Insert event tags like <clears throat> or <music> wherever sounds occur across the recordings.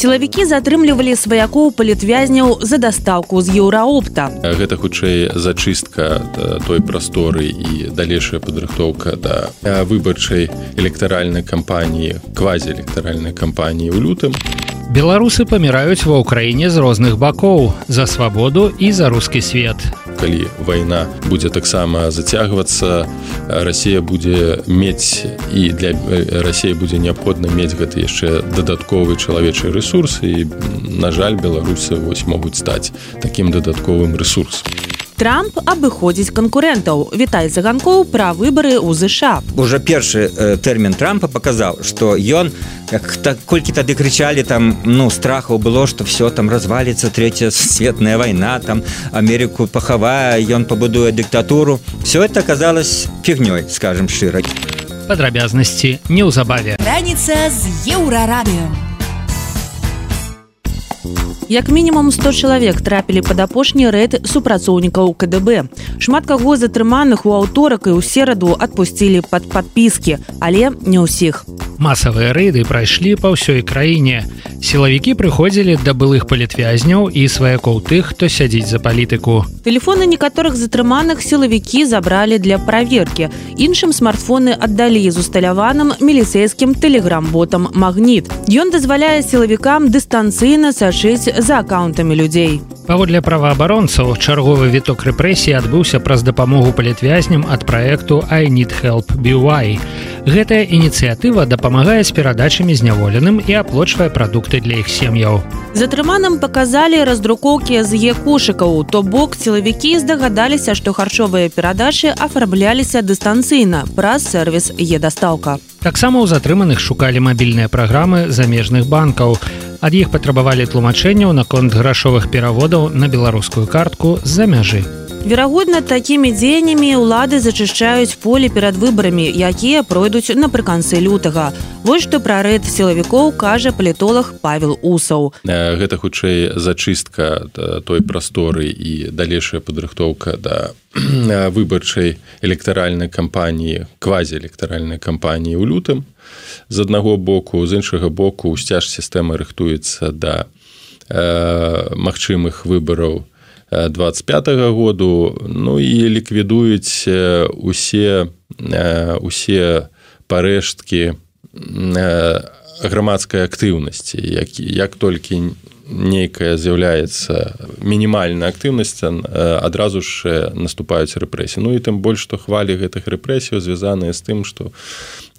сілавікі затрымлівалі сваякоў палітвязняў за дастаўку з еўраопта. Гэта хутчэй зачыстка той прасторы і далейшая падрыхтоўка да выбарчай электаральнай кампаніі квазіэлектаральнай кампаніі ў лютым. Беларусы паміраюць ва ўкраіне з розных бакоў за свабоду і за рускі свет калі вайна будзе таксама зацягвацца Расія будзе мець і для рассіі будзе неабходна мець гэты яшчэ дадатковы чалавечы ресурс і на жаль беларусы вось могуць стаць такім дадатковым ресурсом Трамп абыходзіць канкурэнтаў. Вітай заганкоў пра выбары ў ЗША уже першы э, тэрмін трампа паказаў што ён як так колькі тады крычалі там ну страхаў было што все там разваліцца третья светная вайна там Амерыку пахавае ён пабудуе дыктатуру. Все это аказалось фігнёй скажем шчыра. Падрабязнасці неўзабаве. Раніца з еўрарадыё як мінімум 100 чалавек трапілі пад апошні рэд супрацоўнікаў КДБ. Шмат каго затрыманых у аўторак і ў сераду адпусцілі пад падпіскі але не ўсіх. Масавыя рэйды прайшлі па ўсёй краіне. Сілавікі прыходзілі да былых палітвязняў і сваякоў тых хто сядзіць за палітыку. Тэлефоны некаторых затрыманых сілавікі забралі для праверкі. Іншым смартфоны аддалі з усталяваным міліцэйскім тэлеграм-ботам магніт ён дазваляе сілавікам дыстанцыйна сачыць за аккаунтамі людзей. Паводле праваабаронцаў чарговы віток рэпрэсіі адбыўся праз дапамогу палітвязням ад праекту iNeed help BY. Гэтая ініцыятыва дапамагае з перадачамі зняволеным і аплочвае прадукты для іх сем'яў. Затрыманым паказалі раздрукоўкі з е-кошыкаў, то бок сілавікі здагадаліся, што харчовыя перадачы афармляліся дыстанцыйна праз сервіс е-дастаўка. Таксама ў затрыманых шукалі мабільныя праграмы замежных банкаў ад іх патрабавалі тлумачэнняў наконт грашовых пераводаў на беларускую картку з-за мяжы. Верагодна, такімі дзеяннямі ўлады зачышчаюць поле перад выбарамі, якія пройдуць напрыканцы лютага. Вось што пра рэд сілавікоў кажа палітолог Павел Усаў. Гэта хутчэй зачыстка той прасторы і далейшая падрыхтоўка да <clears throat> выбарчай электаральнай кампаніі квазіэлектаральнай кампаніі ў лютым. З аднаго боку з іншага боку сцяж сістэмы рыхтуецца да э, магчымых выбараў 25 -го году. Ну і ліквідуюць усе э, усе парэшткі э, грамадскай актыўнасці як, як толькі нейкая з'яўляецца мінімальная актыўнасць адразу ж наступаюць рэпрэсіі. Ну і тым больш што хвалі гэтых рэпрэсіяў звязаныя з тым што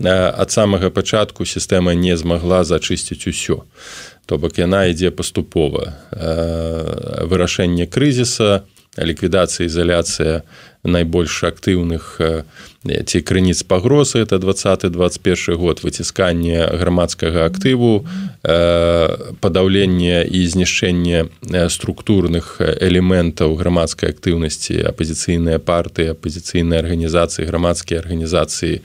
ад самага пачатку сістэма не змагла зачысціць усё. То бок яна ідзе паступова. Вырашэнне крызіса ліквідацыя ізаляцыя найбольш актыўных ці крыніц пагрозы. Это 2021 год выцісканне грамадскага актыву падаўленне і знішчэнне структурных элементаў грамадскай актыўнасці апозіцыйныя партыі апозіцыйныя арганізацыі грамадскія арганізацыі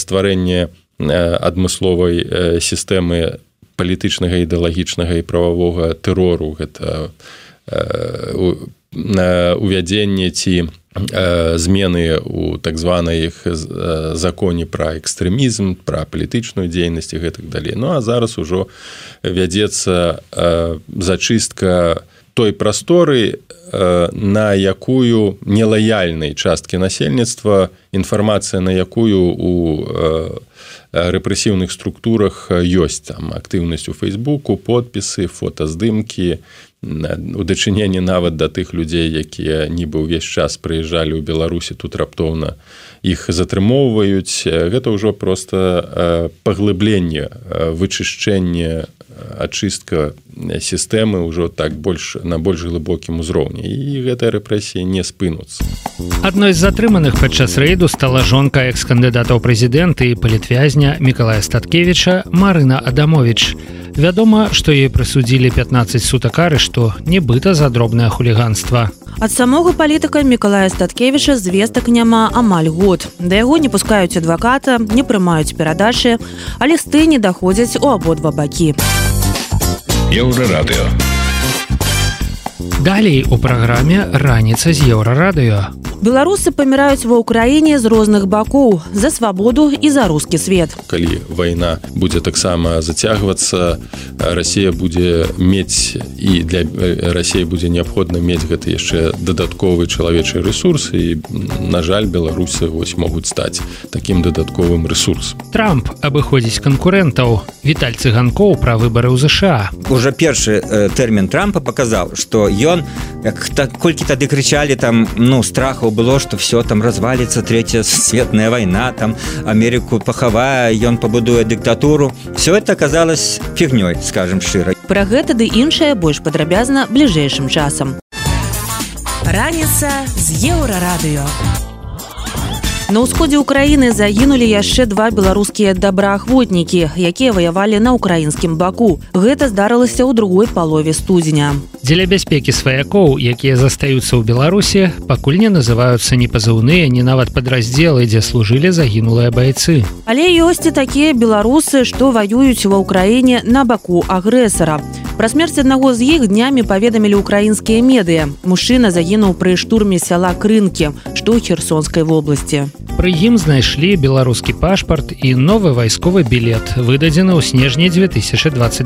стварэнне адмысловай сістэмы палітычнага ідэалагічнага і прававога тэрору. Гэта увядзенне ці змены у так званай іх законе пра экстрэмізм пра палітычную дзейнасць і гэтак далей. Ну а зараз ужо вядзецца зачыстка той прасторы на якую нелаяльнай часткі насельніцтва інфармацыя на якую у рэпрэсіўных структурах ёсць. Там актыўнасць у фейсбуку подпісы фотаздымкі у дачыненні нават да тых людзей якія нібы ўвесь час прыязджалі ў беларусі тут раптоўна іх затрымоўваюць. Гэта ўжо просто паглыбленне вычышчэнне ачыстка сістэмы ўжо так больш на больш глыбокім узроўні. І гэтыя рэпрэсіі не спынуцца. Адной з затрыманых падчас рэйду стала жонка экс-кандыдатаў прэзідэнты і палітвязня мікалая статкевича марына адамович вядома што ёй прысудзілі 15 сутак арышту нібыта за дробнае хуліганства. Ад самога палітыка мікалая статкевіча звестак няма амаль год. Да яго не пускаюць адваката не прымаюць перадачы а лісты не даходзяць у абодва бакі. Еўрарадыо далей у праграме раніца з еўрарадыё беларусы паміраюць ва ўкраіне з розных бакоў за свабоду і за рускі свет. Калі вайна будзе таксама зацягвацца Росія будзе мець і для Росіі будзе неабходна мець гэта яшчэ дадатковы чалавечы ресурс і на жаль беларусы вось могуць стаць таким дадатковым ресурсом Трамп абыходзіць канкурэнтаў. Віталь цыганкоў пра выбары ў ЗША уже першы э, тэрмін Трампа паказаў што ён як так колькі тады крычалі там ну страхаў было что все там развалится третья светная война там Америку пахавая ён пабудуе дыктатуру все это оказалось фігнёй скажем шчыра про гэта ды іншае больш падрабязна бліжэйшым часам. Раніца з еўрарадыё На ўсходзе ўкраіны загінулі яшчэ два беларускія добраахвотнікі, якія ваявалі на ўкраінскім баку. Гэта здарылася ў другой палове студзеня. Дзеля бяспекі сваякоў, якія застаюцца ў Беларусі, пакуль не называюцца ні пазыўныя, ні нават падраздзелы, дзе служылі загінулыя байцы. Але ёсць і такія беларусы, што ваююць ва ўкраіне на баку агрэсара. Пра смерць аднаго з іх днямі паведамілі ўкраінскія медыя. Мужчына загінуў пры штурме сяла крынкі, што ў херсонскай вобласці. Пры ім знайшлі беларускі пашпарт і новы вайсковы білет выдадзены ў снежні 2022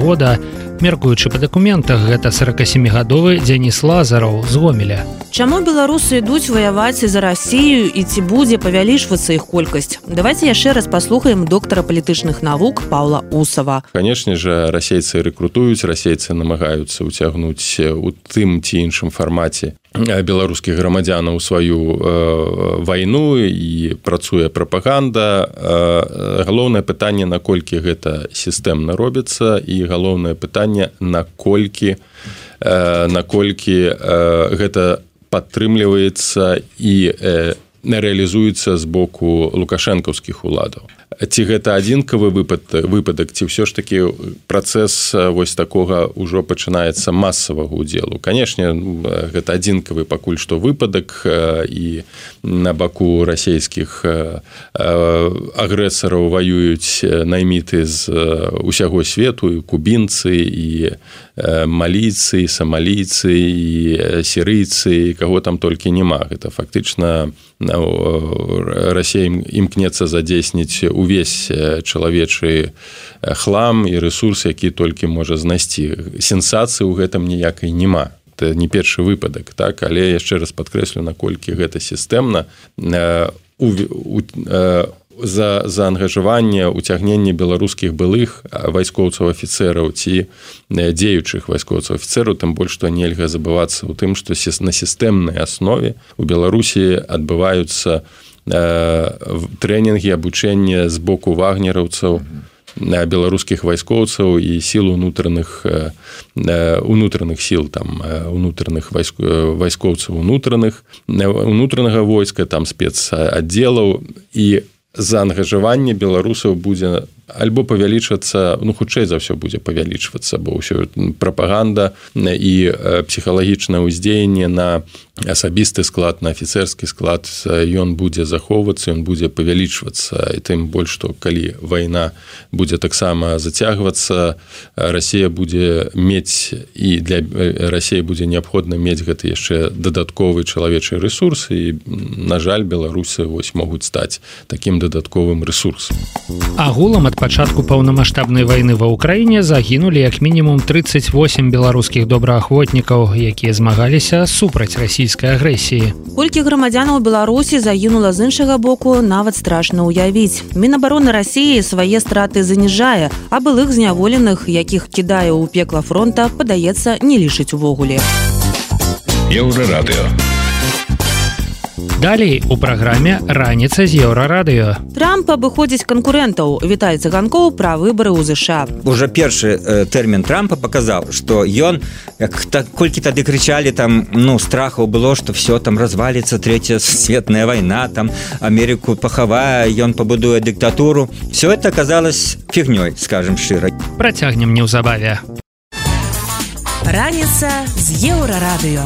года. Меркуючы па дакументах гэта 47гадовы Дзяніс Лазараў з гомеля. Чаму беларусы ідуць ваяваць за рассію і ці будзе павялічвацца іх колькасць. Давайте яшчэ раз паслухаем доктара палітычных навук Паўла Усава. Канешне же расейцы рэкрутуюць, расейцы намагаюцца ўцягнуць у тым ці іншым фармаце беларускіх грамадзянаў сваю э, вайну і працуе прапаганда. Э, галоўнае пытанне наколькі гэта сістэмна робіцца і галоўнае пытанне наколькі э, наколькі э, гэта падтрымліваецца і э, рэалізуецца з боку лукашэнкаўскіх уладаў ці гэта адзінкавы выпад выпадак ці ўсё ж такі працэс вось такога ўжо пачынаецца масавага удзелу канешне гэта адзінкавы пакуль што выпадак і на баку расійскіх агрэсараў ваююць найміты з усяго свету і кубінцы і маліцы самалійцы і сірыйцы каго там толькі няма. Гэта фактычна Расія імкнецца задзейсніць увесь чалавечы хлам і ресурс які толькі можа знайсці. Сенсацыі ў гэтым ніякай няма. Не першы выпадак так? Але яшчэ раз падкрэслю наколькі гэта сістэмна. У, у, за заангажаванне уцягнення беларускіх былых вайскоўцаў афіцэраў ці дзеючых вайскоўцаў афіцэраў там больш што нельга забывацца ў тым што на сістэмнай аснове у беларусі адбываюцца трэнінгі абучэння з боку вагнераўцаў беларускіх вайскоўцаў і сіл унутраных унутраных сіл там унутраных вайскоўцаў унутраных унутранага войска там спецаддзелаў і заангажаванне беларусаў будзе альбо павялічвацца ну хутчэй за ўсё будзе павялічвацца бо ўсё прапаганда і псіхалагічнае ўздзеянне на асабісты склад на афіцэрскі склад ён будзе захоўвацца ён будзе павялічвацца і тым больш што калі вайна будзе таксама зацягвацца Расія будзе мець і для рассіі будзе неабходна мець гэта яшчэ дадатковы чалавечы ресурс і на жаль беларусы вось могуць стаць таким дадатковым ресурсам агулам ад пачатку паўнамасштабнай вайны ва ўкраіне загінулі як мінімум 38 беларускіх добраахвотнікаў якія змагаліся супраць Росіі расійскай агрэсіі. Колькі грамадзянаў Беларусі загінула з іншага боку нават страшна ўявіць. Мінабароны рассіі свае страты заніжае, а былых зняволеных, якіх кідае ў пекла фронта, падаецца не лічыць увогуле. Еўрарадыё. Далей у праграме раніца з еўрарадыё. Трамп абыходзіць канкурэнтаў Віталь цыганкоў пра выбары ў ЗША. Уже першы э, тэрмін Трампа паказаў, што ён як так, колькі тады крычалі там ну страхаў было, што все там разваліцца третья светная вайна там Америку пахавая, ён пабудуе дыктатуру. все это аказалось фігнёй, скажем шчыра. Працягнем неўзабаве. Раніца з еўрарадыё.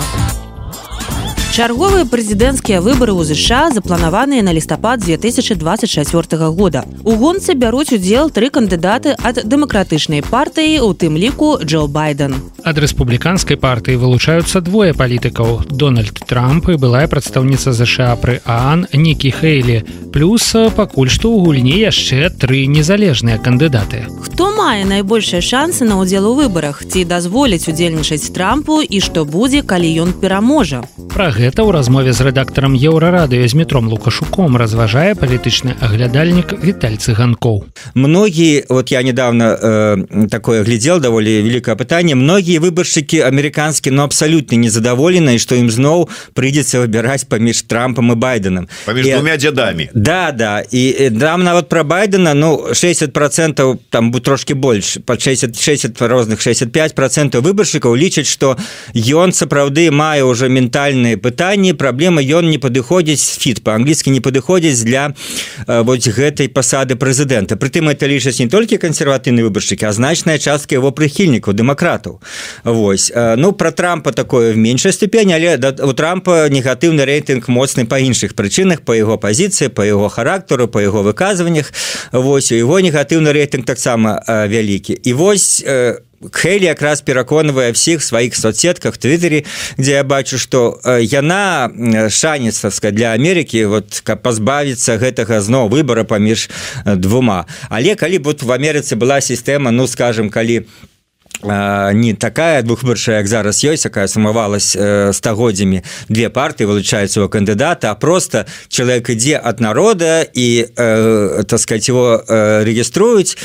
Чарговыя прэзідэнцкія выбары ў ЗША запланаваныя на лістапад 2024 года. У гонцы бяруць удзел тры кандыдаты ад дэмакратычнай партыі, у тым ліку Джо Байден. Ад рэспубліканскай партыі вылучаюцца двое палітыкаў. Дональд Трамп і былая прадстаўніца ЗША пры Аан Нікі Хейлі. Плюс пакуль што ў гульні яшчэ тры незалежныя кандыдаты. Хто мае найбольшыя шансы на ўдзел у выбарах, ці дазволіць удзельнічаць Трампу і што будзе, калі ён пераможа. Пра гэта ў размове з рэдактарам еўрарадыё з метром лукашуком разважае палітычны аглядальнік Віталь цыганкоў. Многі вот я недавно э, такое глядел даволі великое пытанне многія выбаршчыкі амерыканскі но абсалютна незадаволены што ім зноў прыйдзецца выбіраць паміж трампам і байденам паміж і, двумя дзядамі. Да да. І дам нават про байдена ну 60 процентов там будет трошки больш под 60 60 розных 65 процентов выбаршчыкаў лічаць что ён сапраўды мае уже ментальные пытанні праблема ён не падыходзіць фіт по-англійскі не падыходзіць для вось гэтай пасады прэзідэнта. Прытым это лічаць не толькі кансерватыўны выбаршчыкі а значная частка его прыхільнікаў дэмакратаў. Вось ну про трампа такое в меншай ступені але да, у трампа негатыўны рэйтынг моцны па іншых прычынах по яго пазіцыі по яго характару по яго выказваннях. Вось у его негатыўны рэйтынг таксама вялікі. І вось у Хейлі якраз пераконвае всіх сваіх соцсетках твиттері дзе я бачу что яна шанецавска для Америки вот каб пазбавіцца гэтага зноў выбора паміж двума. Але калі вот в Амерыцы была сістэма ну скажем калі не такая двухвыршая як зараз ёсць якая сумавалась стагоддзямі две парты вылучаюцца у кандыдата а просто чалавек ідзе ад народа і э, так сказать его э, рэгіструюць.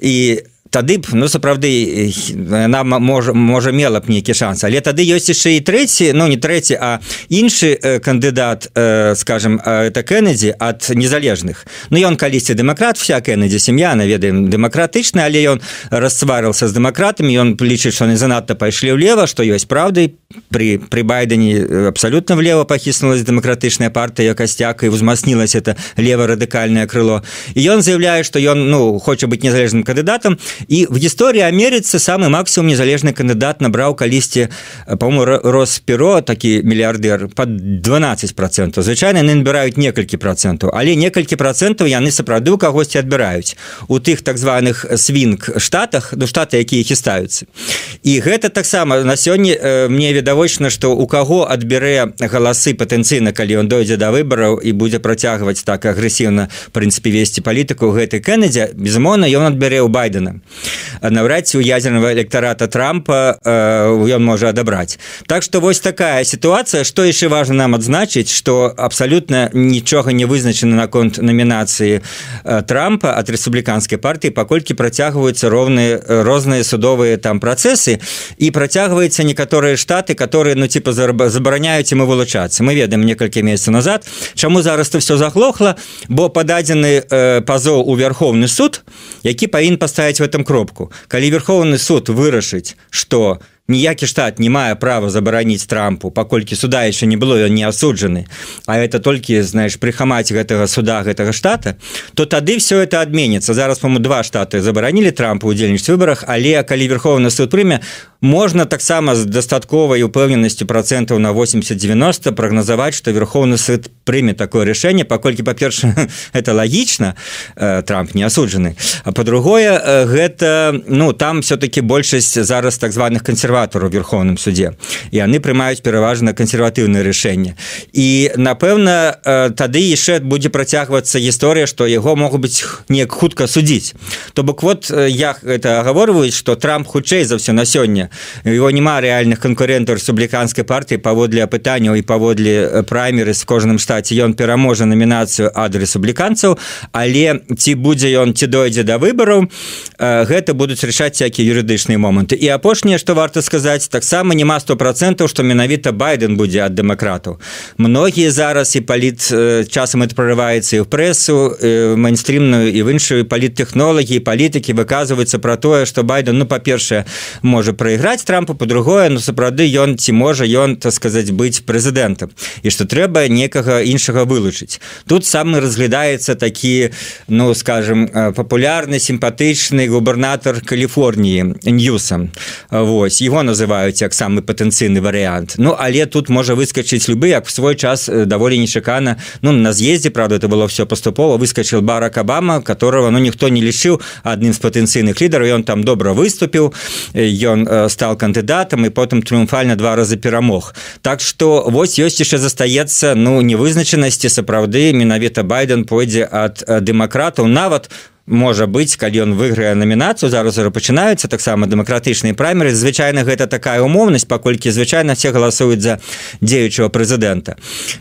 І тады б ну сапраўды нам можа можа мела б нейкі шанс. Але тады ёсць яшчэ і трэці ну не трэці а іншы э, кандыдат э, скажем это кеннеді ад незалежных. Ну ён калісьці дэмакрат вся кеннеді сям'я наведаем дэмакратычна але ён расцварыился з дэмакратамі ён лічыць что не занадта пайшлі ўлева што ёсць праўдай при при байдене абсолютно влево пахіснулась дэмакратычная партыя касцяк і узмаснілась это лево радыкальное крыло. І ён заявляе что ён ну хоча быть незалежным кандыдатам в гісторыі Амерыцы самы максимум незалежны кандыдат набраў калісьці по-моему росперо такі мільярдер под 12 процентов. Звычайна набіраюць некалькі процентаў але некалькі процентаў яны сапраўды у кагосьці адбіраюць у тых так званых свінг штатах до штата якія хістаюцца і гэта таксама на сёння мне відавочна что у каго адбярэ галасы патэнцыйна калі ён дойдзе да выбараў і будзе працягваць так агрэсіўна прынцыпе весці палітыку гэтай кеннедзя безумоўна ён адбярэ ў байдена наўрад ці у ядерного электарата трампа ён э, можа адабраць. Так что вось такая сітуацыя. Что яшчэ важно нам адзначыць что абсалютна нічога не вызначана наконт номінацыі э, трампа от рэспубліканскай партыі паколькі працягваюцца роўныя розныя судовыя там працэсы і працягваецца некаторыя штаты которые ну типа забараняюць мы вылучацца. Мы ведаем некалькі месяцаў назад чаму зараз то все заглохла бо пададзены э, пазоў у вярхоўны суд які павін паставіць в этом кропку. Калі верховны суд вырашыць что ніякі штат не мае права забараніць трампу паколькі суда яшчэ не было ён не асуджаны а это толькі знаешь прыхамаць гэтага суда гэтага штата то тады все это адменится зараз по два штаты забаранілі трампу удзельніць выборах але калі верховны суд прыме можна таксама з дастатковай упэўненасцю процентаў на 80-90 прагназаваць что верховны суд прыме такое рашэнне паколькі па-перша <laughs> это лагічна э, трамп не асуджаны а по-другое э, гэта ну там все-таки большасць зараз так званых кансерватараў верховным суде і яны прымаюць пераважна кансерватыўнае рашэнне і напэўна э, тады яшчэ будзе працягвацца гісторыя што яго могуць быць неяк хутка судзіць. То бок вот я это агаворваюць что трамп хутчэй за все на сёння его няма рэальных канкурентаў рэспубліканскай партыі паводле апытанняў і паводле праймеры з кожным штаце ён пераможа намінацыю ад рэспубліканцаў але ці будзе ён ці дойдзе да выбараў гэта будуць рашаць всякие юрыдычныя моманты. І апошняе што варта сказаць таксама няма сто процентаў што менавіта байден будзе ад дэмакратаў. Многія зараз і паліт часам это прорываецца і ў прэсу майнстрімную і в іншую паліттэхнолагі палітыкі выказваюцца про тое что байден ну па-першае можа прайграць трампа по-другое но сапраўды ён ці можа ён так сказаць быць прэзідэнтам. І што трэба некага іншага вылучыць. Тут самы разглядаецца такі ну скажем папулярны сімпатычны губернатор Каліфорніі ньюсам. Вось его называюць як самы патэнцыйны варыянт Ну але тут можа выскочыць любы як в свой час даволі нечакана Ну на з'ездзе правда это было все паступова выскочил барак Обама которого ну ніхто не лічыў адным з патэнцыйных лідараў ён там добра выступіў ён стал кандыдатам і потым трыумфальна два разы перамог Так что вось ёсць яшчэ застаецца ну невызначанасці сапраўды менавіта байден пойдзе ад дэмакратаў. Нават у можа быць калі ён выйграе намінацыю зараз уже пачынаюцца таксама дэмакратычныя праймеры. Звычайна гэта такая умоўнасць паколькі звычайна все галасуюць за дзеючого прэзідэнта.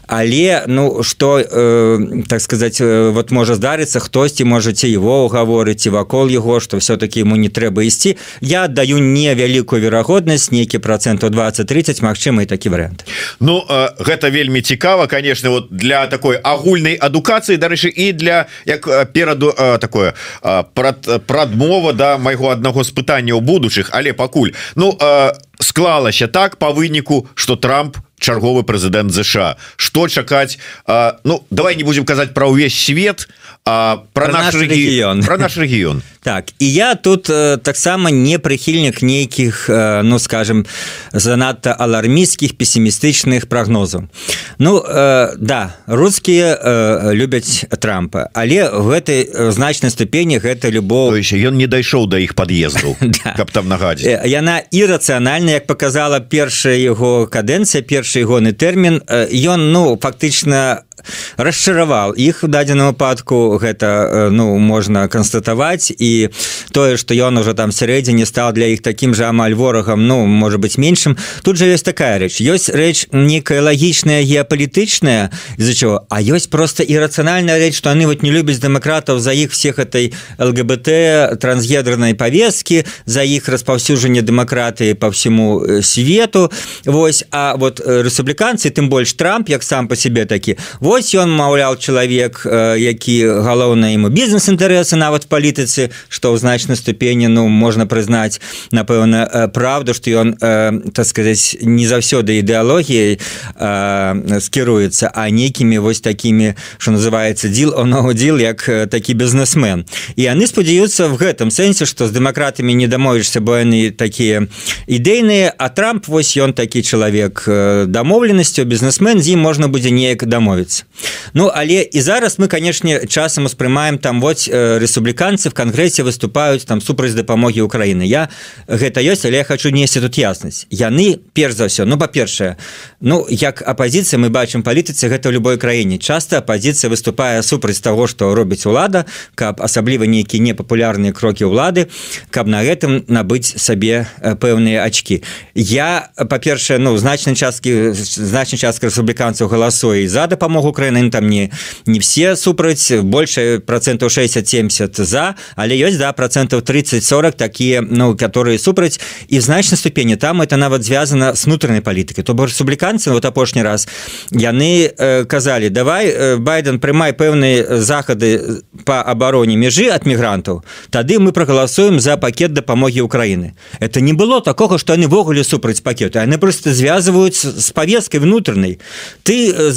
Але ну что э, так сказать э, вот можа здарыцца хтосьці можаце его угаворыць і вакол яго что все-таки ему не трэба ісці. Я аддаю невялікую верагоднасць нейкі процент 20-30 Мачыма і такі вариант Ну э, гэта вельмі цікава конечно вот для такой агульнай адукацыі дарэчы і для як пераду такое прадмова да майго аднаго з пытанняў будучых але пакуль. Ну склалася так по выніку что Трамп чарговы прэзідэнт ЗША что чакаць? Ну давай не будем казаць про ўвесь свет а про, про наш рэгіён. про наш рэгіён так і я тут таксама не прыхільнік нейкіх ну скажем занадта алармійскіх пессімістычных прогнозаў Ну да рускія любяць трампа але в гэтай значнай ступені гэта любоў еще ён не дайшоў до іх под'езду <laughs> да. каб там нагадзе яна ірацыянальна як показала першая его кадэнцыя першы ягоны тэрмін. Ён ну фактычна расчараваў. Іх у дадзеным выпадку гэта ну можна канстатаваць. І тое что ён уже там сярэдзіне стаў для іх таким же амаль ворагам ну может быть меншым. Тут же есть такая рэч. Ёсць рэч некая лагічная геапалітычная из-за чего а ёсць просто ірацыянальная рэч что они вот не любяць дэмакратаў за іх всех этой лгбт трансгедрной повестки за іх распаўсюджанне дэмакратыі по всему свету. Вось а вот рэспубліканцы тым больш трамп як сам по себе такі вот Вось ён маўляў чалавек які галоўна ему бізнес-інтарэсы нават палітыцы што ў значнай ступені ну можна прызнаць напэўна правду што ён так сказаць не заўсёды ідэалогіяй скіруецца а нейкімі вось такімі що называется дзіл онодзіл як такі бізнесмен. І яны спадзяюцца в гэтым сэнсе што з дэмакратамі не дамовішся бо яны такія ідэйныя а трамп вось ён такі чалавек дамоўленасцю бізнесмен з ім можна будзе неяк дамовіцца Ну але і зараз мы канешне часам успрымаем там вот рэспубліканцы в кангрэсе выступаюць там супраць дапамогі Украіны. Я гэта ёсць але я хочу несці тут яснасць. Яны перш за ўсё ну па-першае Ну як апозіцыя мы бачым палітыцы гэта ў любой краіне. Часто апозіцыя выступае супраць того что робіць улада каб асабліва нейкія непапулярныя крокі ўлады каб на гэтым набыць сабе пэўныя очки я па-першае ну значнай часткі значнай частка рэспубліканцаў галасуе за дапамогу Украины там не не все супраць больше процентов 60-70 за але ёсць да процентов 30-40 такие ну которые супраць і в значнай ступені там это нават звязано с внутреннай палітыкай то рэспубліканцы вот апошні раз яны э, казалі давай э, байден прымай пэўныя захады по абароне межы от мігрантаў тады мы прогаласуем за пакет дапамогі Украины это не было такого что они ввогуле супраць пакету они просто звязываются с повесткой внутренней. Ты э,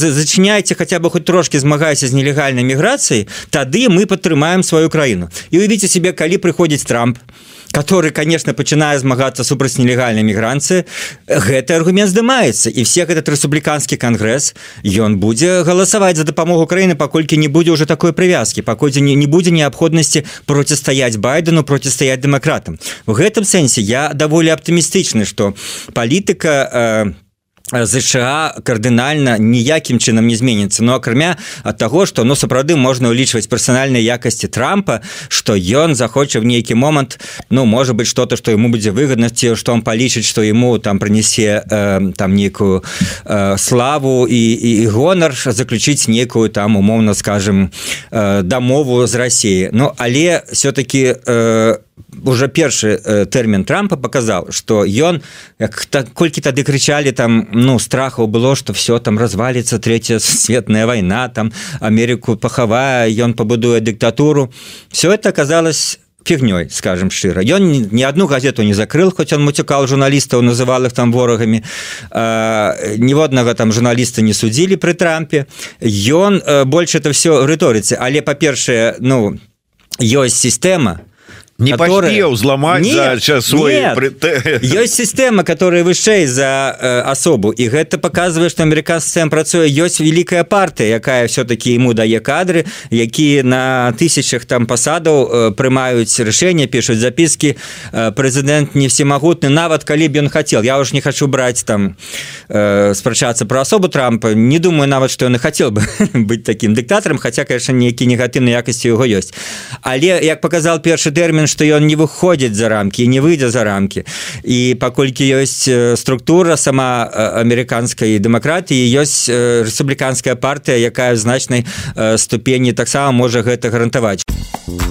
хотя бы хоть трошки змагайся з нелегальнай міграцыяй тады мы падтрымаем сваю краіну і увіце себе калі прыходзіць трамп который конечно пачынае змагацца супраць нелегальнай мігранцыі гэты аргумент здымаецца і все этот рэспубліканскі кангрэс ён будзе галасаваць за дапамогу краіны паколькі не будзе уже такой прывязкі паколькі не, не будзе неабходнасці процістаяць байдену процістаяць дэмакратам в гэтым сэнсе я даволі аптымістычны что палітыка не ЗША кардынальна ніякім чынам не зменіцца но акрамя ад таго што ну сапраўды можна ўлічваць персанальнай якасці трампа што ён захоча в нейкі момант ну можа быть что-то что ему будзе выгаднасці што он палічыць што ему там прынесе э, там некую э, славу і, і гонар заключыць некую там умоўна скажем э, дамову з Росіі Ну але все-таки э, уже першы э, тэрмін трампа показал что ён як так колькі тады крычалі там ну страхаў было что все там развалится третья светная война там Америку пахавая ён пабудуе диктатуру все это оказалось фігнёй скажем шчыра. Ён ни одну газету не закрыл хоть он муцікал журналістаў называл их там ворагами ніводнага там журналіста не судзілі при трампе. Ён э, больше это все рыторыцы. Але па-першае ну ёсць сістэма не которые... взломать нет, свой нет. <laughs> есть система которая вышэй за э, асобу і гэта показывае что американцам працуе. Ёсць великкая партия якая все-таки ему дае кадры якія на тысячах там пасадаў э, прымаюць рашэння пишутць записки э, прэзідэнт не всемагутны нават калі б ён хотел я уж не хочу брать там э, спрачацца про асобу трампа. Не думаю нават что он и хотел бы <laughs> быть таким дыктатарам хотя конечно нейкі негатыўнай якасці его ёсць. Але як показал першы тэрмін что ён не выходзіць за рамки не выйдзе за рамки. І паколькі ёсць э, структура сама э, амерыканскай дэмакратіі ёсць э, рэспубліканская партыя якая значнай ступені таксама можа гэта гарантаваць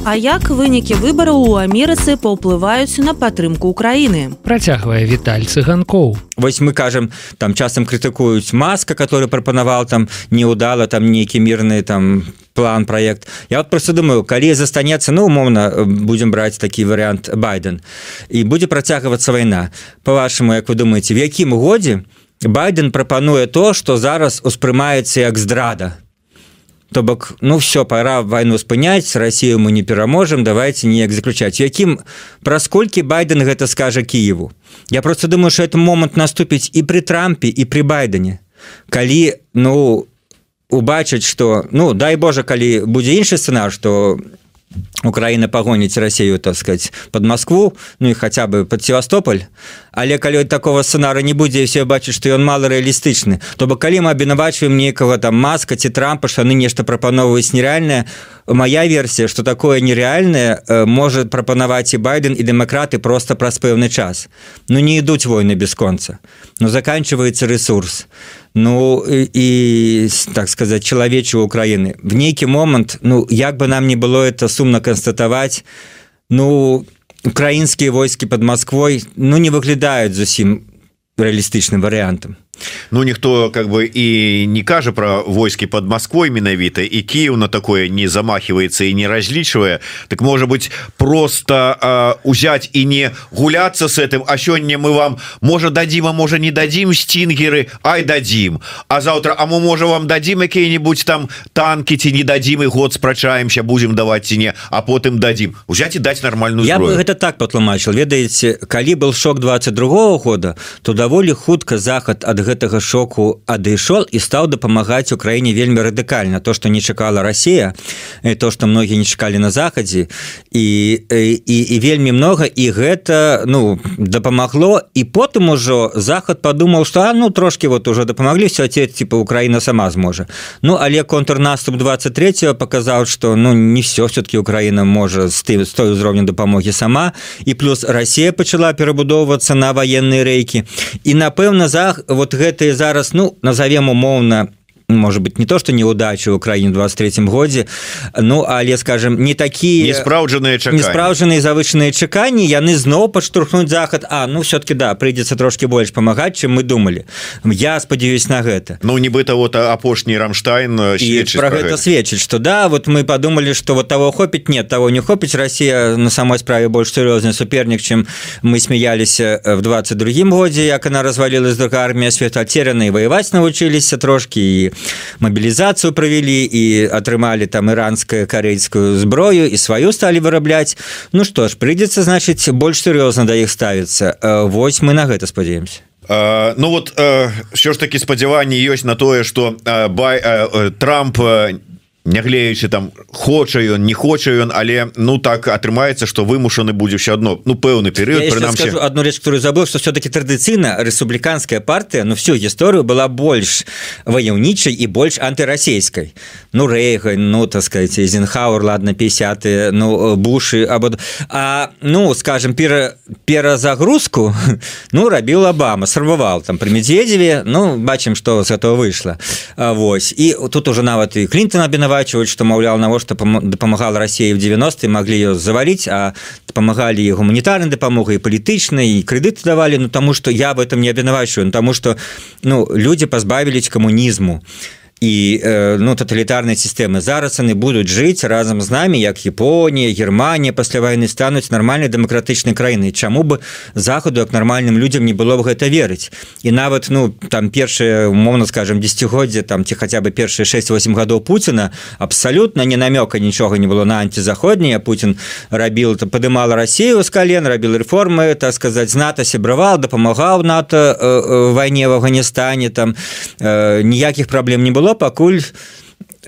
А як вынікі выбараў у Амерыцы паўплываюць на падтрымку Украіны? Працягвае віталь цыганкоў Вось мы кажам там часам крытыкуюць маска который прапанаваў там неудала там нейкі мірны там план проект. Я вот просто думаю калі застанецца ну умоўна будем браць такі вариант байден. І будзе працягвацца вайна по-вашаму як вы думаете в якім годзе байден прапануе то что зараз успрымаецца як здрада? то бок ну все пора войну спыняць Россию мы не пераможем давайте неяк заключаць якім праз колькі байден гэта скажа Киеву? Я просто думаю что это момант наступіць і при трампе і при байдене. Калі ну убачыць что ну дай Боже калі будзе іншы сцэнар что Украина погоніць Россию так сказать под Москву ну и хотя бы под Севастополь. Але калі такого сцэнара не будзе все бачыць что ён мало рэалістычны то бок калі мы абвінавачваем некага там маска ці трампа шаны нешта прапановваюць нереальная моя версія что такое нереальное э, может прапанаваць і байден і дэмакраты просто праз пэўны час. Ну не ідуць войны бясконца но заканчивается ресурс. Ну і так сказать чалавечу Украіны в нейкі момант ну як бы нам не было это сумна констатаваць ну украінскія войскі под Москвой ну не выглядаюць зусім рэалістычным варыянтам Ну ніхто как бы і не кажа про войскі под Москвой менавіта і Киев на такое не замахивается і не разлічвае так может быть просто э, узять і не гуляться с этим. А сёння мы вам можа дадим а можа не дадим стингеры? Ай дадим. А завтра а мы можа вам дадим какие-нибудь там танки ці не дадим и год спрачаемся будем давать ці не а потым дадим. Узять и дать нормальную я бы гэта так патлумачил ведаеце калі был шок 22 -го года то даволі хутка захад от гэтага шоку адышол і стаў дапамагаць Украіне вельмі радыкальна. То что не чакала Россия то что многія не чакалі на захадзе і і, і вельмі много і гэта ну дапамагло. І потым ужо захад подумал что а, ну трошки вот уже дапамаглі все те типа Украина сама зможа. Ну але контрнаступ 23 показаў что ну не все все-таки Украина можа з ты з той узроўню дапамогі сама. І плюс Россия пачала перабудоўвацца на военные рейкі і напэўна за вот гэтые зараз ну назовем умоўна может быть не то что неудачи в Украине 23 годзе Ну але скажем не такие спраўджаныя спраўджаныя завышенные чаканні яны зноў подштурхнуть заход А ну все-таки да придется трошки больш помогать чем мы думали. Я спадзяюсь на гэта. Ну нібыта вот апошний рамштайн э, про гэта сведчыць что да вот мы подумали что вот того хопіць нет того не хопіць Россия на самой справе больш сур'ёзны супернік чем мы смяяліся в 22 годзе як она развалилась другая армія светотеряны воевать навучыліся трошки і мобілізацыю правялі і атрымалі там іранскую карейскую зброю і сваю сталі вырабляць Ну што ж прыйдзецца значыць больш сур'ёзна да іх ставіцца Вось мы на гэта спадзяемся Uh, ну вот все uh, ж таки спадзяванні ёсць на тое что uh, бай Трамп няглеючы там хоча ён не хоча ён але ну так атрымаецца что вымушаны будзе все одно ну пэўны перыяд одну рэч которую забыл что все-таки традыцыйна рэспубліканская партыя ну всю гісторыю была больш ваяўнічай і больш антырасійскай ну рэйга ну так сказать зенхауэр ладно 50 ну бушы або а ну скажем пера перазагрузку <laughs> ну рабіў Обама сарвавал там при медведеве ну бачым что с этого выйшла Вось і тут уже нават і клинтон абіна абвінавачваюць што маўляў навошта дапамагала Росія в 90 маглі ее заваліць а дапамагалі гуманітарнай дапамогай палітычнай і крэдыты давалі Ну таму што я в этом не абвінавачваю тому что ну люди пазбавіліць камунізму і ну тоталітарнай сістэмы зараз яны будуць жыць разам з намі як Японія Германія пасля войны стануць нармальнай дэмакратычнай краіны чаму бы захаду як нармальным людям не было б гэта верыць і нават ну там першае умоўно скажем десятгоддзе там ці хаця бы першыя 6-8 гадоў Пуціна абсалютна не намёка нічога не было на антизаходняе Путін рабіл то падымала Россию з кален рабіл рэформы так сказаць знато сябравал дапамагаў нато э, э, вайне в Афганістане там э, ніякіх праблем не было пакуль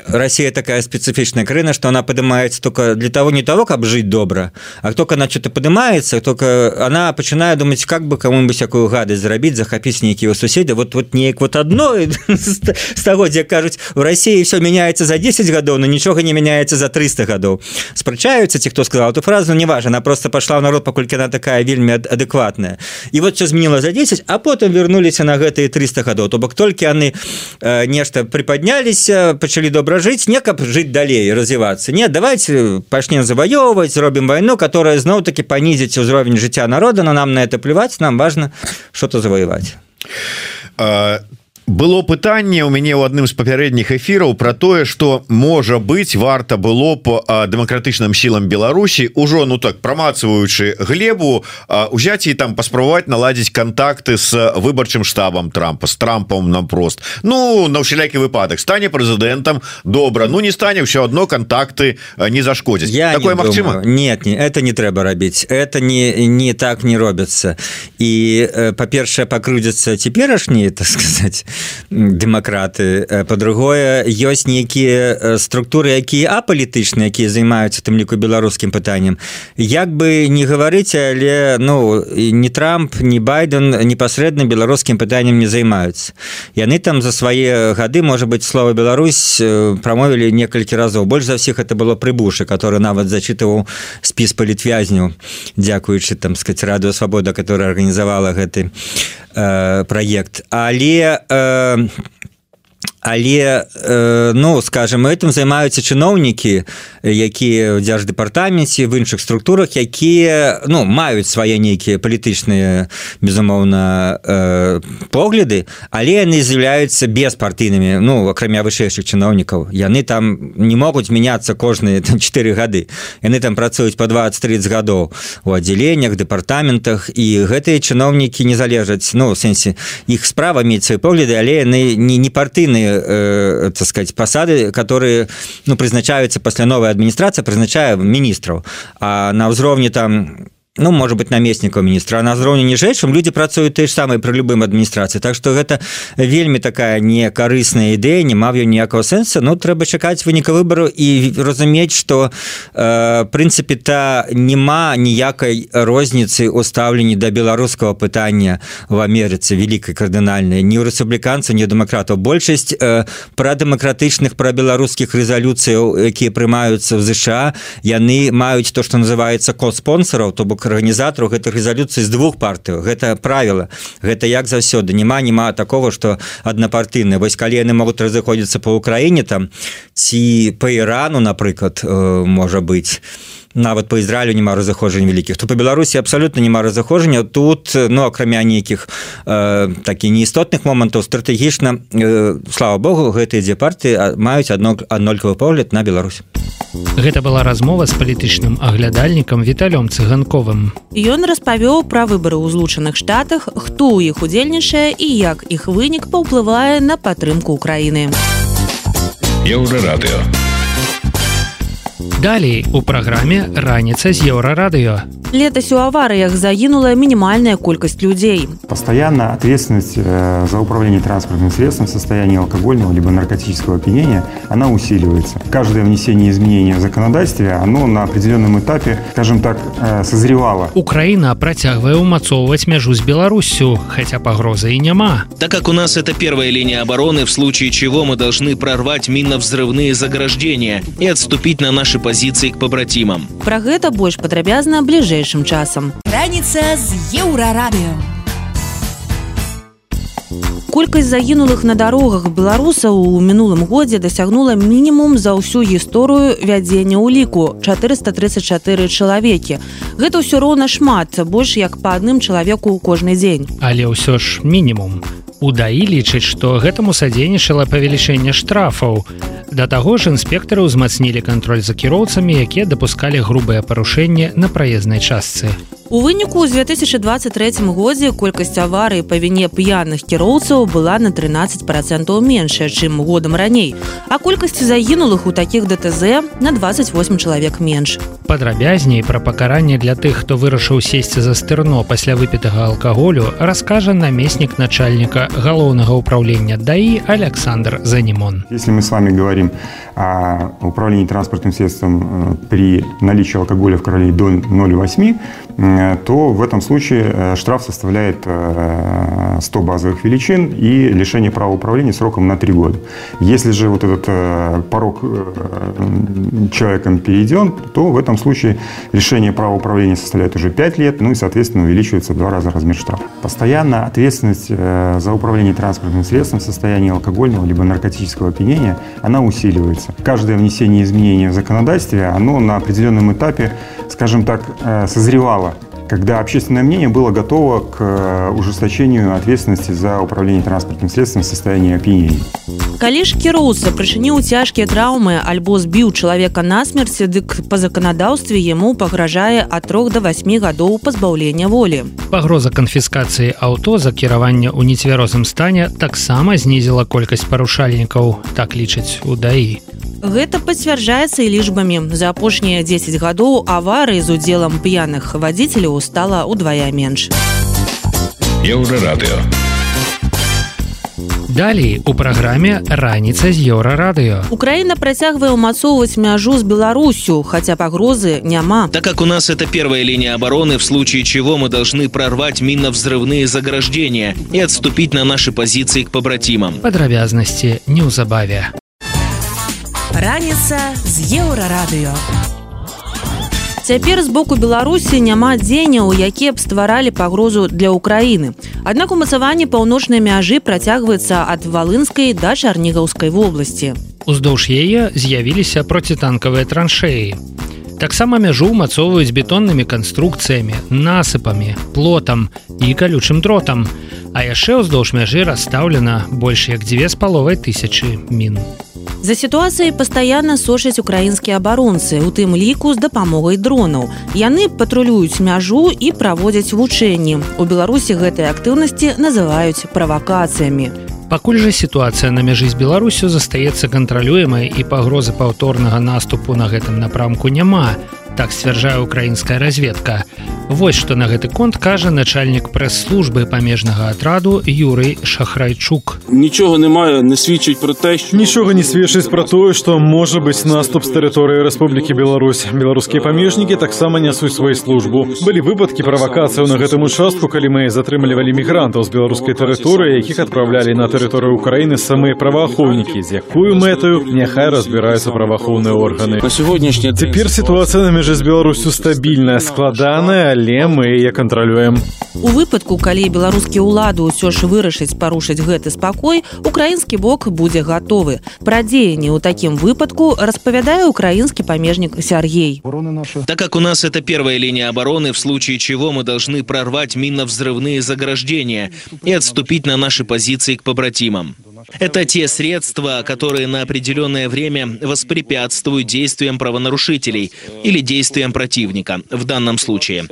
Россия такая специфичная крына что она поднимается только для того не того как жить добро а только она что-то поднимается только она начинает думать как бы кому-нибудь всякую гадость зарабить захопить некие суседи вот вот не вот одно <laughs> с того где кажуць в России все меняется за 10 годов но ничего не меняется за 300 годов. Спрачаются те кто сказал эту фразу не важно она просто пошла в народ покольки она такая вельмі адекватная. И вот все изменила за 10 а потом вернулись на гэтые 300 годов. То бок только они э, нешта приподнялись почали добро добра жыць не каб жыць далей развівацца. Не давайте пачнем заваёўваць зробім вайну которая зноў-таки панізіць узровень жыцця народа но нам на это плеваць нам важно что-то завоевать. А было пытанне у мяне ў адным з папярэдніх эфіраў про тое что можа быть варта было по дэмакратычным сілам Беларусі ўжо ну так прамацваючы глебу узяць і там паспрабаваць наладзіць контакты с выбарчым штабам трампа с трампом напрост. Ну на ўсялякі выпадак стане прэзідэнтам добра ну не стане ўсё одно контакты не зашкодзіць я такое Мачыма нет не это не трэба рабіць. Это не не так не робяцца і па-першае пакрудзяцца цяперашнія <laughs> так сказать дэмакраты по-другое ёсць нейкія структуры якія апалітычныя якія займаюцца тым ліку беларускім пытанням як бы не гаварыць але ну не трамп не байден непасрэдна беларускім пытанням не займаюцца. Яны там за свае гады можа быть слова Беларусь прамовілі некалькі разоў. Больш за всех это было прыбушы который нават зачытываў спіс палітвязняў дзякуючы там сказать радыо свабода которая арганізавала гэты э, проект. Але э, але э, ну скажем этим займаюцца чыноўнікі якія ў дзярждэпартаменце в іншых структурах якія ну маюць свае нейкія палітычныя безумоўна э, погляды але яны з'яўляюцца беспартыйнымі ну акрамя вышэйшых чыноўнікаў. Яны там не могуць мяняцца кожныя там 4 гады. Яны там працуюць по 20-30 гадоў у аддзяленнях дэпартаментах і гэтыя чыноўнікі не залежаць ну сэнсе іх справа мець свае погляды але яны не не партыйныя э, так сказать посады которые ну прызначаюцца пасля новой адміністрацыя прызначае міністраў а на ўзроўні там ну может быть намеснікаў міністра на ўзроўні ніжэйшым люди працуюць той ж самай пры любым адміністрацыі Так что гэта вельмі такая не карысная ідэя не мав ніякого сэнса Ну трэба чакаць выніка выбору і разумець что э, прынцыпе та няма ніякай розніцы у стаўленні да беларускага пытання в Амерыцы великкай кардынальнай не ў рэспубліканца не дэмакратаў большасць э, пра дэмакратычных пра беларускіх рэзалюцыяў якія прымаюцца в ЗША яны маюць то что называется код спонсораў то бок арганізатару гэтых рэзалюцый з двух партыяў гэта правіла. Гэта як заўсёды няма няма такого что аднапартыйны вось калі яны могуць разыходзіцца по ўкраіне там ці по ірану напрыклад э, можа быть нават по Ізраілю няма разыходжання вялікіх то по беларусі абсолютно няма разыходжання тут ну акрамя нейкіх э, такі неістотных момантаў стратэгічна э, слава Богу гэтыя дзе партыі маюць адно аднолькавы погляд на Беларусь. Гэта была размова з палітычным аглядальнікам віталём цыганковым. Ён распавёў пра выбары ў злучаных штатах хто ў іх удзельнічае і як іх вынік паўплывае на падтрымку Украіны. Еўрарадыё Далей у праграме раніца з еўрарадыё. Летась у аварыях загінула минимальная колькость людей. Постоянно ответственность э, за управление транспортным средством в состоянии алкогольного либо наркотического опьянения, она усиливается. Каждое внесение изменений в законодательстве, оно на определенном этапе, скажем так, э, созревало. Украина протягивая умацовывать межу с Беларусью, хотя погрозы и нема. Так как у нас это первая линия обороны, в случае чего мы должны прорвать минно-взрывные заграждения и отступить на наши позиции к побратимам. Про это больше подробязно ближе бліжэйшым часам. Раніца з еўрарадыё. Колькасць загінулых на дарогах беларусаў у мінулым годзе дасягнула мінімум за ўсю гісторыю вядзення ўліку 434 чалавекі. Гэта ўсё роўна шмат, больш як па адным чалавеку ў кожны дзень. Але ўсё ж мінімум. Удаі лічыць, што гэтаму садзейнічала павелічэнне штрафаў. Да таго ж інспектары ўзмацнілі кантроль за кіроўцамі, якія дапускалі грубыя парушэнні на праезнай частцы. У выніку з 2023 годзе колькасць аварый па віне п'яных кіроўцаў была на 13 процентаў меншая, чым годам раней. А колькасць загінулых у такіх ДТЗ на 28 чалавек менш. Падрабязней пра пакаранне для тых, хто вырашыў сесці за стырно пасля выпітага алкаголю, раскажа намеснік начальніка галоўнага ўправлення ДАІ Александр Занімон. Если мы с вами говорим о управлении транспортным средством э, при наличии алкоголя в крови до 0,8, э, то в этом случае э, штраф составляет 100 базовых величин и лишение права управления сроком на 3 года. Если же вот этот порог человеком перейден, то в этом случае лишение права управления составляет уже 5 лет, ну и, соответственно, увеличивается в два раза размер штрафа. Постоянно ответственность за управление транспортным средством в состоянии алкогольного либо наркотического опьянения, она усиливается. Каждое внесение изменений в законодательстве, оно на определенном этапе, скажем так, э, созревало когда общественное мнение было готово к э, ужесточению ответственности за управление транспортным средством в состоянии опьянения. Калі ж кіроўца прычыніў цяжкія траўмы альбо збіў чалавека насмерці, дык па заканадаўстве яму пагражае ад трох до 8 гадоў пазбаўлення волі. Пагроза канфіскацыі аўто за кіраванне ў нецвярозым стане таксама знізіла колькасць парушальнікаў, так лічаць у даі. Гэта пацвярджаецца і лічбамі. За апошнія 10 гадоў аварыі з удзелам п'яных вадзіцеляў стала ўдвая менш. Еўрарадыё. Далей у праграме раніца з еўрарадыё. Украіна працягвае ўмацоўваць мяжу з Беларусю, хаця пагрозы няма. Так как у нас это первая линия обороны, в случае чего мы должны прорвать минно-взрывные заграждения и отступить на наши позиции к побратимам. Падрабязнасці неўзабаве. Раніца з еўрарадыё. Цяпер з боку Беларусі няма дзеяняў, якія б стваралі пагрозу для ўкраіны. Аднак умацаванне паўночнай мяжы працягваецца ад валынскай да чарнігаўскай вобласці. Уздоўж яе з'явіліся процітанкавыя траншеі. Таксама мяжу ўмацоўваюць бетоннымі канструкцыямі, насыпамі, плотам і калючым дротам. А яшчэ ўздоўж мяжы расстаўлена больш як дзве з паловай тысячы мін. За сітуацыяй пастаянна сочаць украінскія абаронцы, у тым ліку з дапамогай дронаў. Яны патрулююць мяжу і праводзяць вучэнні. У Беларусі гэтыя актыўнасці называюць правакацыямі. Пакуль жа сітуацыя на мяжы з Беларусю застаецца кантралюемай і пагрозы паўторнага наступу на гэтым напрамку няма так сцвярджае украінская разведка. Вось што на гэты конт кажа начальнік прэс-службы памежнага атраду Юрый Шахрайчук. Нічога не мае не свідчыць пра те, що нічога не сведчыць пра тое, што можа быць наступ з тэрыторыі Рэспублікі Беларусь. Беларускія памежнікі таксама нясуць сваю службу. Былі выпадкі правакацыяў на гэтым участку, калі мы затрымлівалі мігрантаў з беларускай тэрыторыі, якіх адпраўлялі на тэрыторыю ўкраіны самыя праваахоўнікі, з якую мэтаю няхай разбіраюцца праваахоўныя органы. На сённяшні цяпер сітуацыя на мяжы з беларусю стабільная складаная але мы яе кантралюем у выпадку калі беларускія ўлады ўсё ж вырашыць парушыць гэты спакой украінскі бок будзе гатовы. Пра дзеянні ў такім выпадку распавядае украінскі памежнік Сергей так как у нас это первая линия обороны в случае чего мы должны прорвать минно-взрывные заграждения и отступить на наши позиции к побратимам Это те средства, которые на определенное время воспрепятствуют действиям правонарушителей или действиям противника в данном случае.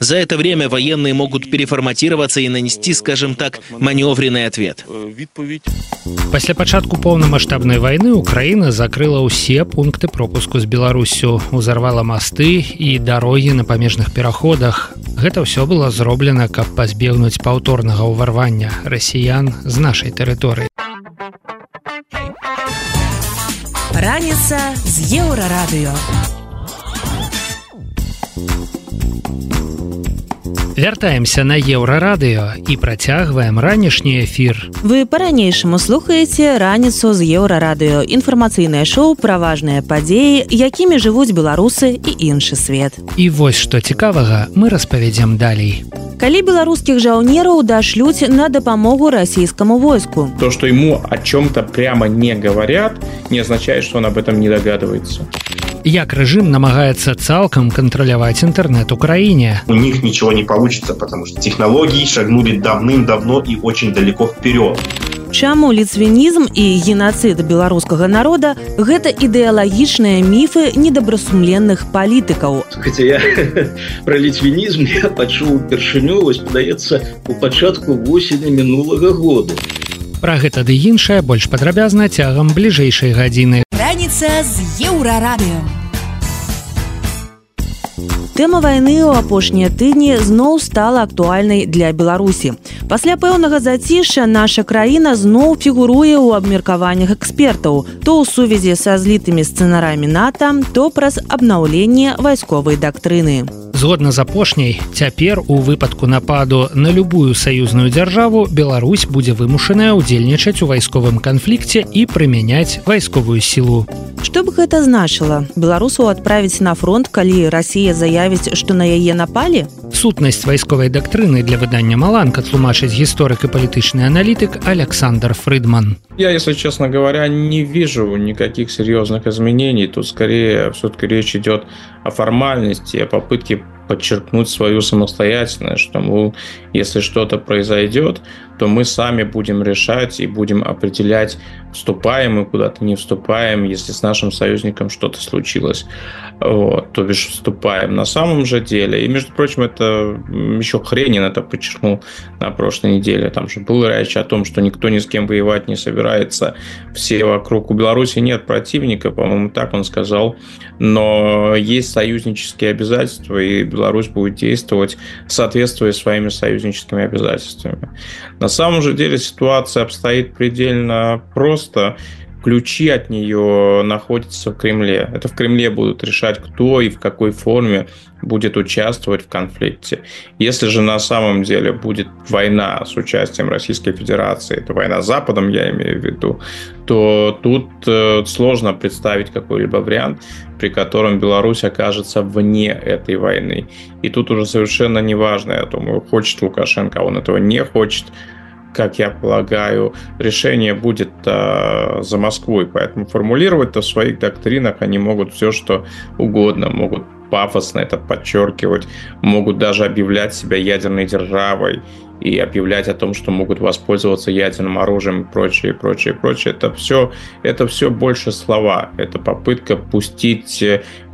За это время военные могут переформатироваться и нанести, скажем так, маневренный ответ. Пасля пачатку поўнамасштабнай войны Украіна закрыла ўсе пункты пропуску з Беларусю, узарвала масты і дарогі на памежных пераходах. Гэта ўсё было зроблена, каб пазбегнуць паўторнага ўварвання расіян з нашай тэрыторыі. Раніца з еўрарадыё. Вяртаемся на еўрарадыё і працягваем ранішні эфір. Вы па-ранейшаму слухаеце раніцу з еўрарадыё, інфармацыйнае шоу пра важныя падзеі, якімі жывуць беларусы і іншы свет. І вось што цікавага мы распавядзем далей. Калі беларускіх жаўнераў дашлюць на дапамогу расійскаму войску. То, что ему о чем-то прямо не говорят, не означает, что он об этом не догадывается. як рэжым намагаецца цалкам кантраляваць інтэрнэт у краіне у них ничего не получится потому что технологии шагнули давным-давно и очень далеко вперед Чаму ліцвінізм і генацыд беларускага народа гэта ідэалагічныя міфы недобрасумленных палітыкаў. Хаця я <laughs> пра ліцвінізм я пачуў упершыню вось падаецца у пачатку восені мінулага году. Пра гэта ды іншае больш падрабязна цягам бліжэйшай гадзіны. Раніца з еўрарадыё. Тэма вайны ў апошнія тыдні зноў стала актуальнай для Беларусі. Пасля пэўнага зацішша наша краіна зноў фігуруе ў абмеркаваннях экспертаў, то ў сувязі са злітымі сцэнарамі НАТО, то праз абнаўленне вайсковай дактрыны. Згодна з апошняй, цяпер у выпадку нападу на любую саюзную дзяржаву Беларусь будзе вымушаная ўдзельнічаць у вайсковым канфлікце і прымяняць вайсковую сілу. Што б гэта значыла? Беларусу адправіць на фронт, калі Расія заявіць, што на яе напалі? Сутнасць вайсковай дактрыны для выдання маланка тлумачыць гісторык і палітычны аналітык Александр Фрыдман. Я, если честно говоря, не вижу никаких серьезных изменений. Тут скорее все-таки речь идет о формальности, о попытке подчеркнуть свою самостоятельность, что, мол, если что-то произойдет, то мы сами будем решать и будем определять, вступаем мы куда-то, не вступаем, если с нашим союзником что-то случилось. Вот, то бишь вступаем. На самом же деле, и между прочим, это еще Хренин это подчеркнул на прошлой неделе, там же была речь о том, что никто ни с кем воевать не собирается, все вокруг. У Беларуси нет противника, по-моему, так он сказал, но есть союзнические обязательства, и Беларусь будет действовать, соответствуя своими союзническими обязательствами. На самом же деле ситуация обстоит предельно просто. Ключи от нее находятся в Кремле. Это в Кремле будут решать, кто и в какой форме будет участвовать в конфликте. Если же на самом деле будет война с участием Российской Федерации, это война с Западом, я имею в виду, то тут э, сложно представить какой-либо вариант, при котором Беларусь окажется вне этой войны. И тут уже совершенно неважно, я думаю, хочет Лукашенко, он этого не хочет, как я полагаю, решение будет э, за Москвой. Поэтому формулировать-то в своих доктринах они могут все, что угодно. Могут пафосно это подчеркивать, могут даже объявлять себя ядерной державой и объявлять о том, что могут воспользоваться ядерным оружием и прочее, прочее, прочее. Это все, это все больше слова. Это попытка пустить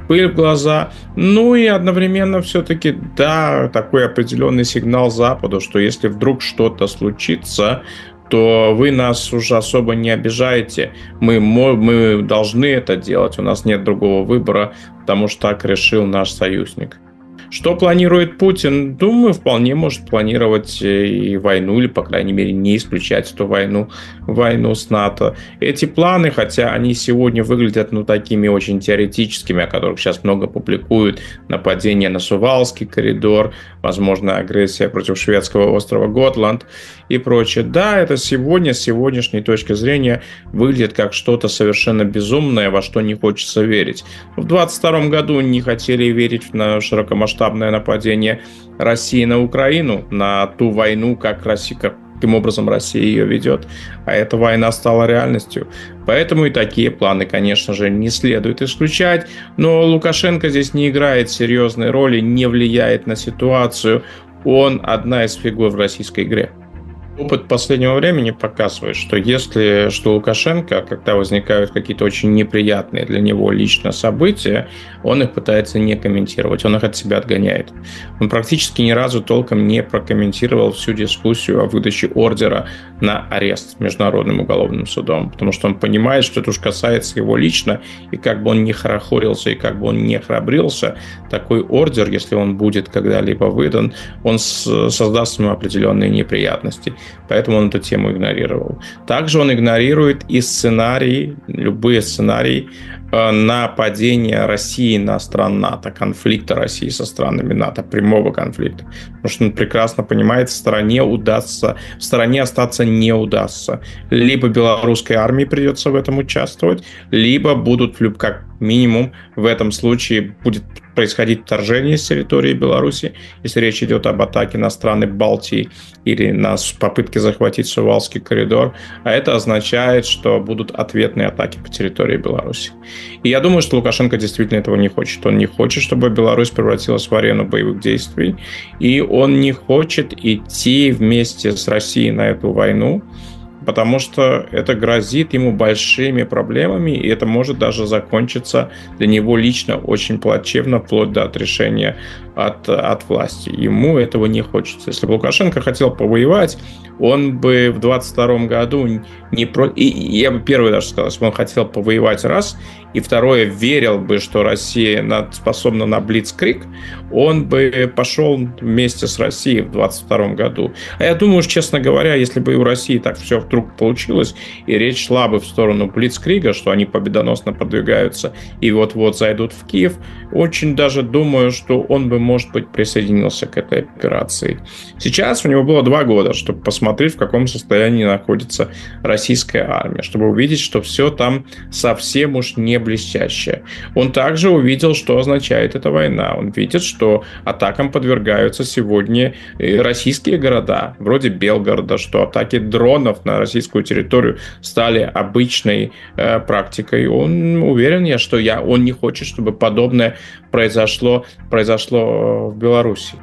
пыль в глаза. Ну и одновременно все-таки, да, такой определенный сигнал Западу, что если вдруг что-то случится, то вы нас уже особо не обижаете. Мы, мы должны это делать, у нас нет другого выбора, потому что так решил наш союзник. Что планирует Путин? Думаю, вполне может планировать э, и войну, или, по крайней мере, не исключать эту войну, войну с НАТО. Эти планы, хотя они сегодня выглядят ну, такими очень теоретическими, о которых сейчас много публикуют, нападение на Сувалский коридор, возможно, агрессия против шведского острова Готланд и прочее. Да, это сегодня, с сегодняшней точки зрения, выглядит как что-то совершенно безумное, во что не хочется верить. В 22 году не хотели верить на широкомасштабное масштабное нападение России на Украину, на ту войну, как Россия, как каким образом Россия ее ведет, а эта война стала реальностью. Поэтому и такие планы, конечно же, не следует исключать, но Лукашенко здесь не играет серьезной роли, не влияет на ситуацию, он одна из фигур в российской игре. Опыт последнего времени показывает, что если что Лукашенко, когда возникают какие-то очень неприятные для него лично события, он их пытается не комментировать, он их от себя отгоняет. Он практически ни разу толком не прокомментировал всю дискуссию о выдаче ордера на арест Международным уголовным судом, потому что он понимает, что это уж касается его лично, и как бы он не хорохорился, и как бы он не храбрился, такой ордер, если он будет когда-либо выдан, он создаст ему определенные неприятности поэтому он эту тему игнорировал. Также он игнорирует и сценарии, любые сценарии э, нападения России на стран НАТО, конфликта России со странами НАТО, прямого конфликта. Потому что он прекрасно понимает, в стороне удастся, в стороне остаться не удастся. Либо белорусской армии придется в этом участвовать, либо будут, как минимум в этом случае будет происходить вторжение с территории Беларуси, если речь идет об атаке на страны Балтии или на попытке захватить Сувалский коридор, а это означает, что будут ответные атаки по территории Беларуси. И я думаю, что Лукашенко действительно этого не хочет. Он не хочет, чтобы Беларусь превратилась в арену боевых действий, и он не хочет идти вместе с Россией на эту войну, потому что это грозит ему большими проблемами, и это может даже закончиться для него лично очень плачевно, вплоть до отрешения от, от власти. Ему этого не хочется. Если бы Лукашенко хотел повоевать, он бы в 22 году не про... И я бы первый даже сказал, бы он хотел повоевать раз, и второе, верил бы, что Россия способна на Блицкрик, он бы пошел вместе с Россией в 22 году. А я думаю, честно говоря, если бы у России так все вдруг получилось, и речь шла бы в сторону Блицкрига, что они победоносно продвигаются и вот-вот зайдут в Киев, очень даже думаю, что он бы, может быть, присоединился к этой операции. Сейчас у него было два года, чтобы посмотреть, в каком состоянии находится российская армия, чтобы увидеть, что все там совсем уж не блестящее. Он также увидел, что означает эта война. Он видит, что атакам подвергаются сегодня российские города, вроде Белгорода, что атаки дронов на российскую территорию стали обычной э, практикой. Он уверен, я, что я, он не хочет, чтобы подобное произошло, произошло в Беларуси.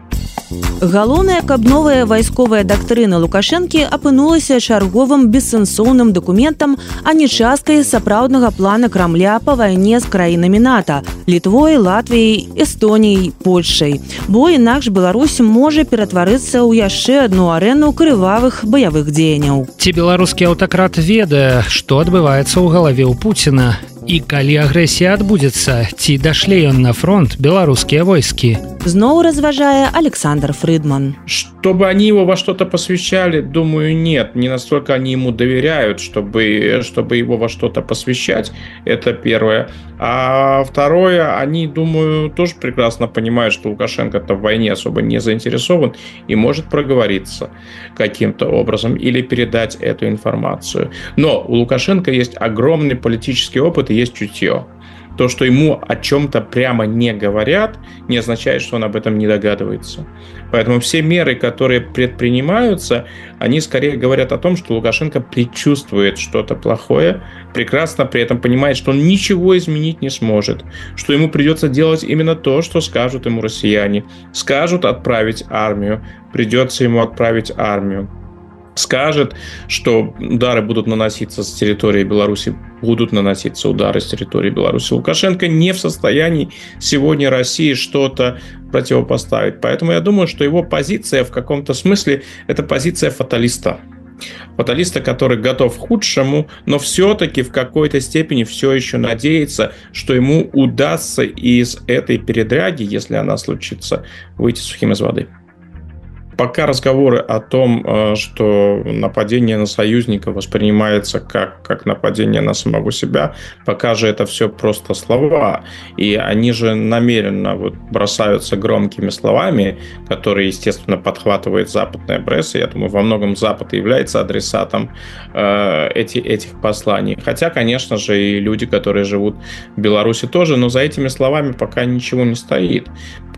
Галоўнае, каб новая вайсковая дактрына Лукашэнкі апынулася чарговым бессэнсоўным дакументам, а не часткай сапраўднага плана крамля па вайне з краінамі НАТО, літвой, Латвіяй, Эстоніяй, Польшай. Бо інакш Беларусь можа ператварыцца ў яшчэ адну арэну крывавых баявых дзеянняў. Ці беларускі аўтакрат ведае, што адбываецца ў галаве ў Пуціна і калі агрэсія адбудзецца ці дашле ён на фронт беларускія войскі зноў разважае александр фридман чтобы они его во что-то посвящали думаю нет не настолько они ему доверяют чтобы чтобы его во что-то посвящать это первое а второе они думаю тоже прекрасно понимают что лукашенко то в войне особо не заинтересован и может проговориться каким-то образом или передать эту информацию но у лукашенко есть огромный политический опыт и есть чутье. То, что ему о чем-то прямо не говорят, не означает, что он об этом не догадывается. Поэтому все меры, которые предпринимаются, они скорее говорят о том, что Лукашенко предчувствует что-то плохое, прекрасно при этом понимает, что он ничего изменить не сможет, что ему придется делать именно то, что скажут ему россияне. Скажут отправить армию, придется ему отправить армию скажет, что удары будут наноситься с территории Беларуси, будут наноситься удары с территории Беларуси. Лукашенко не в состоянии сегодня России что-то противопоставить. Поэтому я думаю, что его позиция в каком-то смысле это позиция фаталиста. Фаталиста, который готов к худшему, но все-таки в какой-то степени все еще надеется, что ему удастся из этой передряги, если она случится, выйти сухим из воды пока разговоры о том, э, что нападение на союзника воспринимается как, как нападение на самого себя, пока же это все просто слова. И они же намеренно вот бросаются громкими словами, которые, естественно, подхватывает западная пресса. Я думаю, во многом Запад является адресатом э, эти, этих посланий. Хотя, конечно же, и люди, которые живут в Беларуси тоже, но за этими словами пока ничего не стоит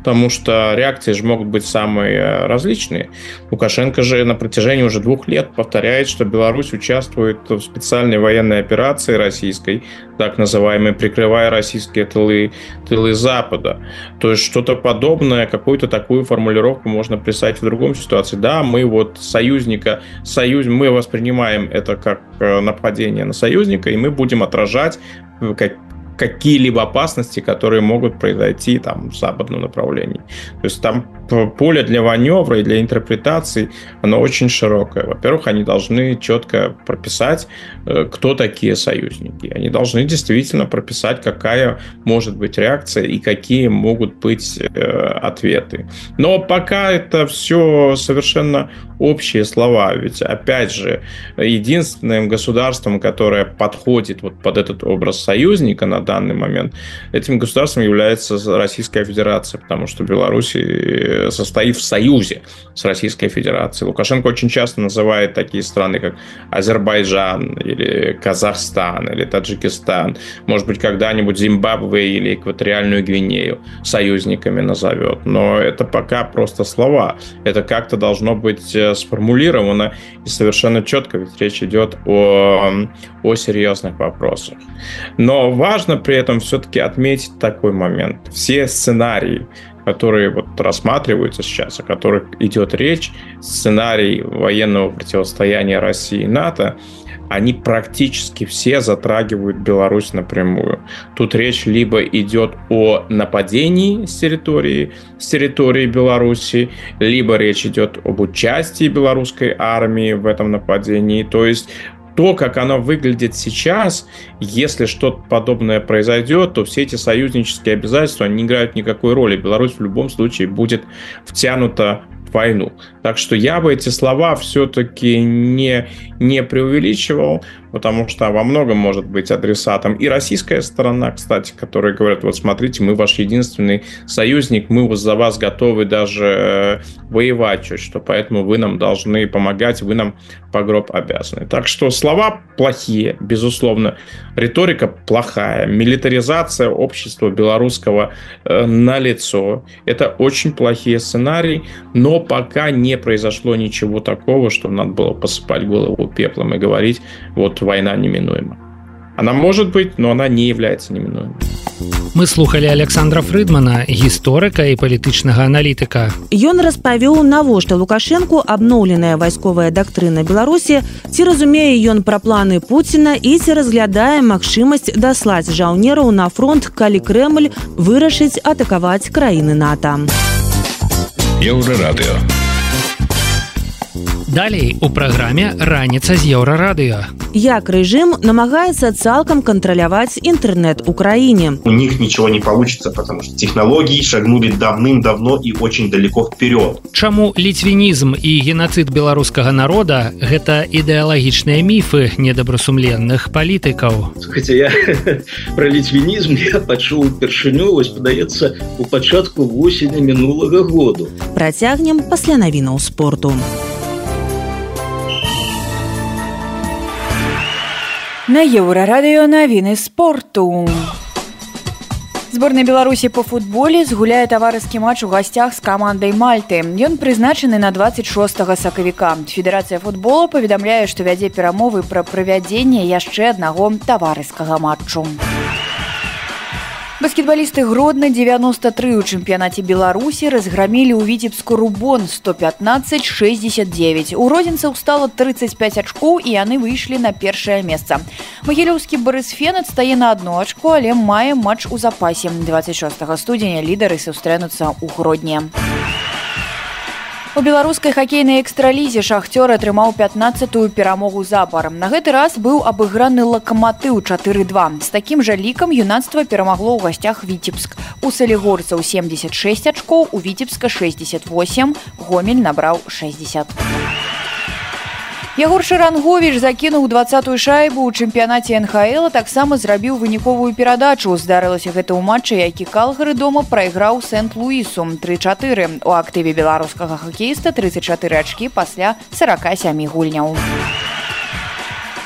потому что реакции же могут быть самые э, различные. Лукашенко же на протяжении уже двух лет повторяет, что Беларусь участвует в специальной военной операции российской, так называемой, прикрывая российские тылы, тылы Запада. То есть что-то подобное, какую-то такую формулировку можно писать в другом ситуации. Да, мы вот союзника, союз, мы воспринимаем это как э, нападение на союзника, и мы будем отражать как, какие-либо опасности, которые могут произойти там в западном направлении. То есть там поле для маневра и для интерпретаций, оно очень широкое. Во-первых, они должны четко прописать, э, кто такие союзники. Они должны действительно прописать, какая может быть реакция и какие могут быть э, ответы. Но пока это все совершенно общие слова. Ведь, опять же, единственным государством, которое подходит вот под этот образ союзника на данный момент, этим государством является Российская Федерация, потому что Беларусь э, состоит в союзе с Российской Федерацией. Лукашенко очень часто называет такие страны, как Азербайджан или Казахстан или Таджикистан, может быть, когда-нибудь Зимбабве или Экваториальную Гвинею союзниками назовет. Но это пока просто слова. Это как-то должно быть э, сформулировано и совершенно четко, ведь речь идет о, о серьезных вопросах. Но важно при этом все-таки отметить такой момент. Все сценарии, которые вот рассматриваются сейчас, о которых идет речь, сценарий военного противостояния России и НАТО, они практически все затрагивают Беларусь напрямую. Тут речь либо идет о нападении с территории, с территории Беларуси, либо речь идет об участии белорусской армии в этом нападении. То есть то, как оно выглядит сейчас, если что-то подобное произойдет, то все эти союзнические обязательства не играют никакой роли. Беларусь в любом случае будет втянута в войну. Так что я бы эти слова все-таки не, не преувеличивал, потому что во многом может быть адресатом и российская сторона, кстати, которые говорят, вот смотрите, мы ваш единственный союзник, мы за вас готовы даже э, воевать чуть что, поэтому вы нам должны помогать, вы нам по гроб обязаны. Так что слова плохие, безусловно, риторика плохая, милитаризация общества белорусского э, на лицо. Это очень плохие сценарии, но пока не произошло ничего такого, что надо было посыпать голову пеплом и говорить, вот война неминуема. Она может быть, но она не является неминуемой. Мы слухали Александра Фрыдмана, гісторыка і палітычнага аналітыка. Ён распавёў, навошта Лукашэнку абноўленая вайсковая дактрына Беларусі, ці разумее ён пра планы Пуціна і ці разглядае магчымасць даслаць жаўнераў на фронт, калі Крэмль вырашыць атакаваць краіны НАТО. Еўрарадыё. Далей у праграме раніца з еўрарадыё. Як рэжым намагаецца цалкам кантраляваць інтэрнэт у краіне. У них ничего не получится, потому что технологии шагнули давным-давно и очень далеко вперед. Чаму ліцвінізм і генацыд беларускага народа гэта ідэалагічныя міфы недабрасумленных палітыкаў. Хотя я <laughs> про ліцвінізм я пачуў упершыню вось падаецца у пачатку восені мінулага году. Працягнем пасля навінаў спорту. На еўрарадыё навіны спорту. Зборная Беларусі па футболе згуляе таварыскі матч у гасцях з камандай Мальты. Ён прызначаны на 26 сакавіка. Федэрацыя футбола паведамляе, што вядзе перамовы пра правядзенне яшчэ аднаго таварыскага матчу. Баскетбалісты гродна 93 у чэмпіянаце Беларусі разграмілі ў віцебску рубон 115-69. У родзінцаў стала 35 ачкоў і яны выйшлі на першае месца. Магілёўскі барысфен адстае на одно ачко, але мае матч у запасе. 26 студзеня лідары сустрэнуцца ў гродні. У беларускай хакейнай экстралізе шахцёр атрымаў 15тую перамогу запар. На гэты раз быў абыграны лакаматыў 4-2. З такім жа лікам юнацтва перамагло ў гасцях віцебск. У салігорцаў 76 ачкоў, у віцебска 68, гомель набраў 60. Ягор Шаранговіч закінуў двадцатую шайбу ў чэмпіянаце НХЛ, таксама зрабіў выніковую перадачу. Здарылася гэта ў матчы, які калгары дома прайграў сент-луісу 3-4. У актыве беларускага хакеіста 34 ачкі пасля 47 гульняў.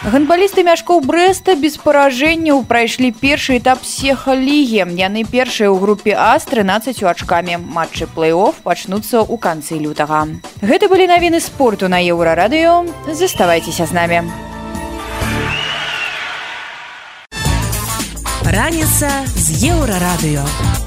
Гандбалісты мяшкоў брэста без паражэнняў прайшлі першы этап сеха лігі. Яны першыя ў групе А з 13 ачкамі. Матчы плэй-офф пачнуцца ў канцы лютага. Гэта былі навіны спорту на еўрарадыё. Заставайцеся з намі. Раніца з еўрарадыё.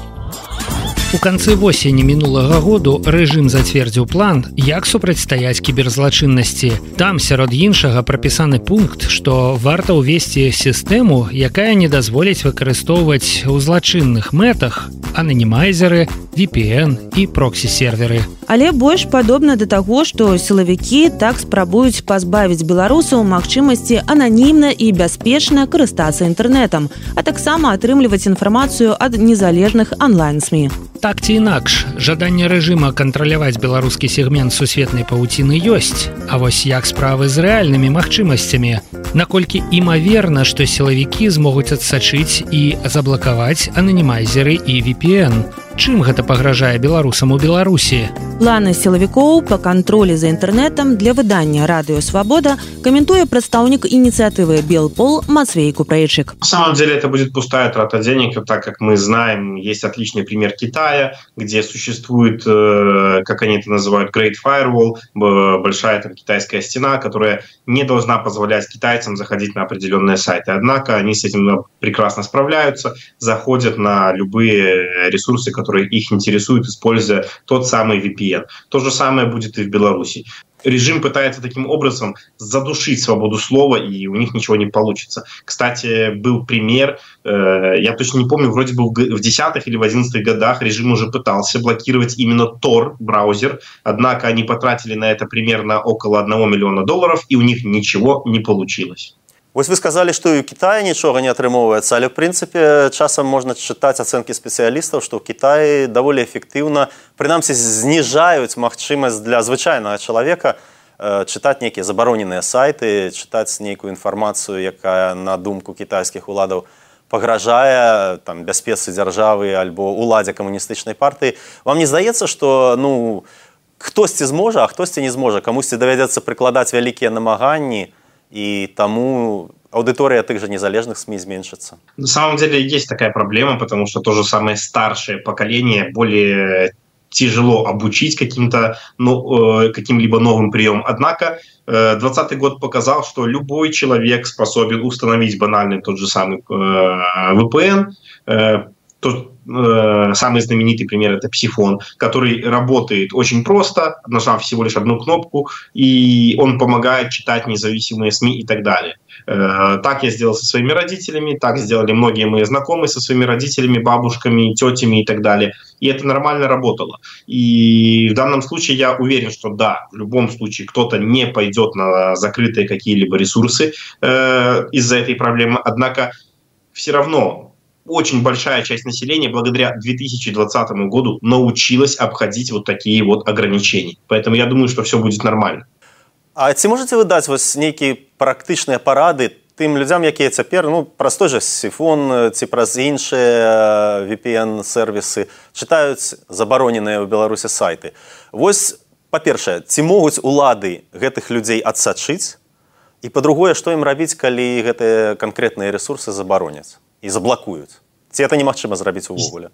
У канцы восені мінулага году рэжым зацвердзіў план, як супрацьстаяць кіберзлачыннасці. Там сярод іншага прапісаны пункт, што варта ўвесці сістэму, якая не дазволіць выкарыстоўваць у злачынных мэтах ананімайзеры, VPN і проксі-серверы. Але больш падобна да таго, што сілавікі так спрабуюць пазбавіць беларусаў магчымасці ананімна і бяспечна карыстацца інтэрнэтам, а таксама атрымліваць інфармацыю ад незалежных онлайн-сМ. Так ці інакш, жаданне рэжыма кантраляваць беларускі сегмент сусветнай павуціны ёсць. А вось як справы з рэальнымі магчымасцямі. наколькі імаверна што сілавікі змогуць адсачыць і заблакаваць ананімайзеры і VPN чым гэта пагражае беларусам у беларусі планы сілавікоў па кантролі за інтэрнетам для выдання радыёвабода каментуе прадстаўнік ініцыятывы белпол мацвей купраечык на самом деле это будет пустая трата денег так как мы знаем есть отличный пример китая где существует э, как они это называют great firewall большая там китайская стена которая не должна позволять китайцам заходить на определенные сайты однако они с этим прекрасно справляются заходят на любые ресурсы которые их интересуют используя тот самый VPN то же самое будет и в беларуси режим пытается таким образом задушить свободу слова, и у них ничего не получится. Кстати, был пример, э, я точно не помню, вроде бы в десятых или в одиннадцатых годах режим уже пытался блокировать именно Tor браузер, однако они потратили на это примерно около 1 миллиона долларов, и у них ничего не получилось. Вось вы сказалі, што і ў Кіаі нічога не атрымоўваецца, але ў прынцыпе часам можна чытаць ацэнкі спецыялістаў, што ў Кіаі даволі эфектыўна прынамсі зніжаюць магчымасць для звычайнага чалавека э, чытаць нейкія забароненыя сайты, чытаць нейкую інфармацыю, якая на думку кітайскіх уладаў пагражае там бяспецы дзяржавы альбо уладзе камуністычнай партыі. Вам не здаецца, што ну, хтосьці зможа, а хтосьці не зможа, камусьці давядзецца прыкладаць вялікія намаганні, и тому аудитория тех же незалежных СМИ изменится. На самом деле есть такая проблема, потому что то же самое старшее поколение более тяжело обучить каким-то ну, э, каким-либо новым приемом. Однако 2020 э, год показал, что любой человек способен установить банальный тот же самый э, VPN, то, э, самый знаменитый пример это псифон, который работает очень просто, нажав всего лишь одну кнопку, и он помогает читать независимые СМИ и так далее. Э, так я сделал со своими родителями, так сделали многие мои знакомые со своими родителями, бабушками, тетями и так далее. И это нормально работало. И в данном случае я уверен, что да, в любом случае кто-то не пойдет на закрытые какие-либо ресурсы э, из-за этой проблемы. Однако все равно очень большая часть населения благодаря 2020 году научилась обходить вот такие вот ограничения. Поэтому я думаю, что все будет нормально. А ці можете вы даць вось нейкія практычныя парады тым людзям, якія цяпер ну, праз той жа сифон ці праз іншыя VPN сервісы чытаюць забароненыя ў беларусе сайты. Вось па-першае, ці могуць улады гэтых людзей адсачыць і па-другое, што ім рабіць, калі гэтыя канкрэтныя ресурсы забароняць и заблокуют. Ці это немагчыма зрабіць увогуле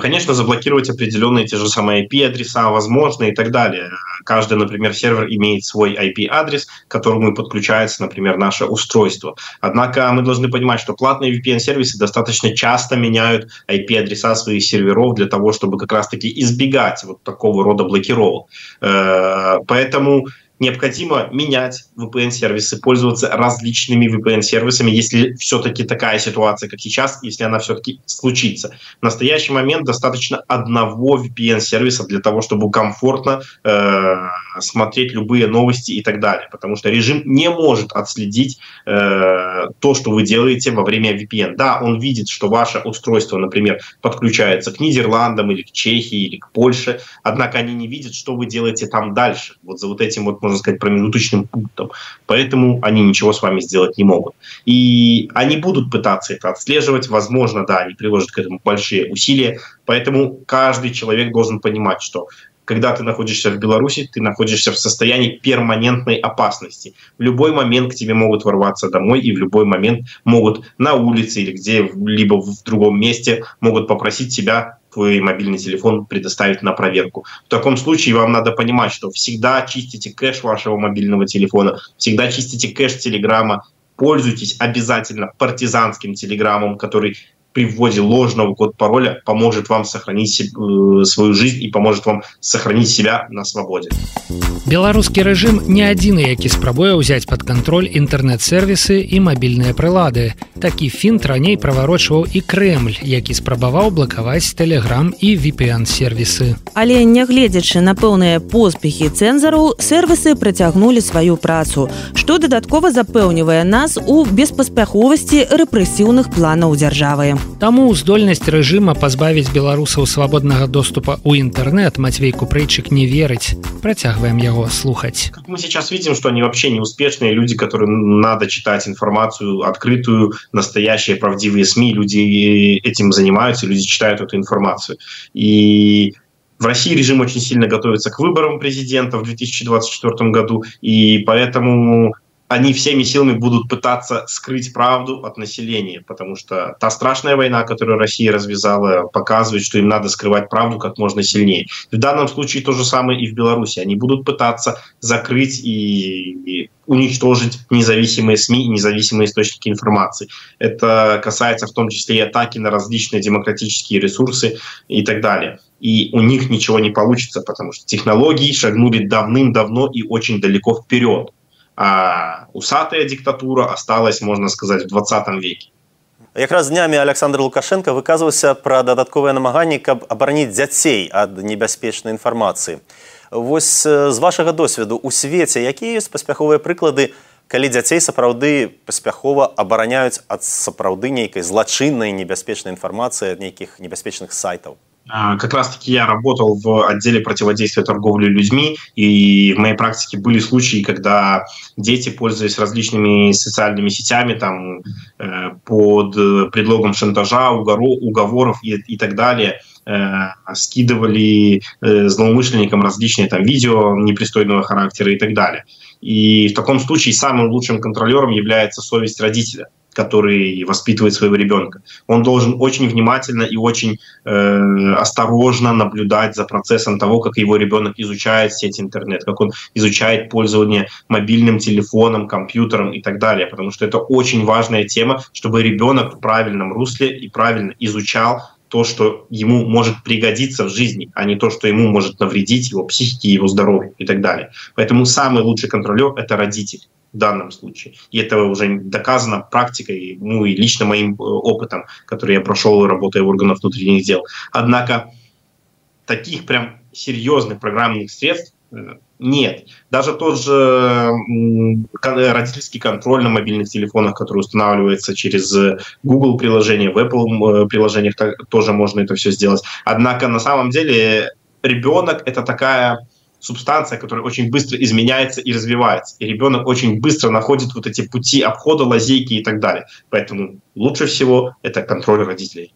конечно заблокировать определенные те же самые IP адреса возможно и так далее. Каждый например сервер имеет свой IP адрес к которому подключается например наше устройство. Однако мы должны понимать что платные VPN сервисы достаточно часто меняют IP адреса своих серверов для того чтобы как раз таки избегать вот такого рода блокировок. Э, поэтому необходимо менять VPN-сервисы, пользоваться различными VPN-сервисами, если все-таки такая ситуация, как сейчас, если она все-таки случится. В настоящий момент достаточно одного VPN-сервиса для того, чтобы комфортно э, смотреть любые новости и так далее, потому что режим не может отследить э, то, что вы делаете во время VPN. Да, он видит, что ваше устройство, например, подключается к Нидерландам или к Чехии или к Польше, однако они не видят, что вы делаете там дальше. Вот за вот этим вот, можно сказать, промежуточным пунктом. Поэтому они ничего с вами сделать не могут. И они будут пытаться это отслеживать. Возможно, да, они приложат к этому большие усилия. Поэтому каждый человек должен понимать, что когда ты находишься в Беларуси, ты находишься в состоянии перманентной опасности. В любой момент к тебе могут ворваться домой, и в любой момент могут на улице или где-либо в другом месте могут попросить тебя твой мобильный телефон предоставить на проверку. В таком случае вам надо понимать, что всегда чистите кэш вашего мобильного телефона, всегда чистите кэш телеграмма, пользуйтесь обязательно партизанским телеграммом, который при вводе ложного код пароля поможет вам сохранить э, свою жизнь и поможет вам сохранить себя на свободе. Беларускі рэжым не адзіны, які спрабуе ўзяць пад кантроль інтэрнэт-сервісы і мабільныя прылады. Такі фінт раней праварочваў і Крэмль, які спрабаваў блакаваць тэлеграм і VPN-сервісы. Але нягледзячы на пэўныя поспехі цэнзару, сервісы працягнулі сваю працу, што дадаткова запэўнівае нас у беспаспяховасці рэпрэсіўных планаў дзяржавы. Таму здольнасць рэжыма пазбавіць беларусаў свабоднага доступа ў інтэрнэт Мацвей Купрэйчык не верыць. Працягваем яго слухаць. Как мы сейчас видим, что они вообще неуспешные люди, которым надо читать информацию открытую, настоящие правдивые СМИ, люди этим занимаются, люди читают эту информацию. И в России режим очень сильно готовится к выборам президента в 2024 году, и поэтому они всеми силами будут пытаться скрыть правду от населения, потому что та страшная война, которую Россия развязала, показывает, что им надо скрывать правду как можно сильнее. В данном случае то же самое и в Беларуси. Они будут пытаться закрыть и, и уничтожить независимые СМИ и независимые источники информации. Это касается в том числе и атаки на различные демократические ресурсы и так далее. И у них ничего не получится, потому что технологии шагнули давным-давно и очень далеко вперед а усатая диктатура осталась, можно сказать, в 20 веке. Якраз днямі Александр Лукашенко выказваўся пра дадатковыя намаганні, каб абараніць дзяцей ад небяспечнай інфармацыі. Вось з вашага досведу у свеце якія ёсць паспяховыя прыклады, калі дзяцей сапраўды паспяхова абараняюць ад сапраўды нейкай злачыннай небяспечнай інфармацыі ад нейкіх небяспечных сайтаў. А, как раз-таки я работал в отделе противодействия торговли людьми, и в моей практике были случаи, когда дети, пользуясь различными социальными сетями, там, э, под предлогом шантажа, уговоров и, и так далее, э, скидывали э, злоумышленникам различные там видео непристойного характера и так далее. И в таком случае самым лучшим контролером является совесть родителя – который воспитывает своего ребенка. Он должен очень внимательно и очень э, осторожно наблюдать за процессом того, как его ребенок изучает сеть интернет, как он изучает пользование мобильным телефоном, компьютером и так далее, потому что это очень важная тема, чтобы ребенок в правильном русле и правильно изучал то, что ему может пригодиться в жизни, а не то, что ему может навредить его психике, его здоровью и так далее. Поэтому самый лучший контролер – это родитель в данном случае. И это уже доказано практикой, ну и лично моим э, опытом, который я прошел, работая в органах внутренних дел. Однако таких прям серьезных программных средств э, нет. Даже тот же родительский контроль на мобильных телефонах, который устанавливается через Google приложение, в Apple э, приложениях тоже можно это все сделать. Однако на самом деле ребенок это такая субстанция, которая очень быстро изменяется и развивается. И ребенок очень быстро находит вот эти пути обхода, лазейки и так далее. Поэтому лучше всего это контроль родителей.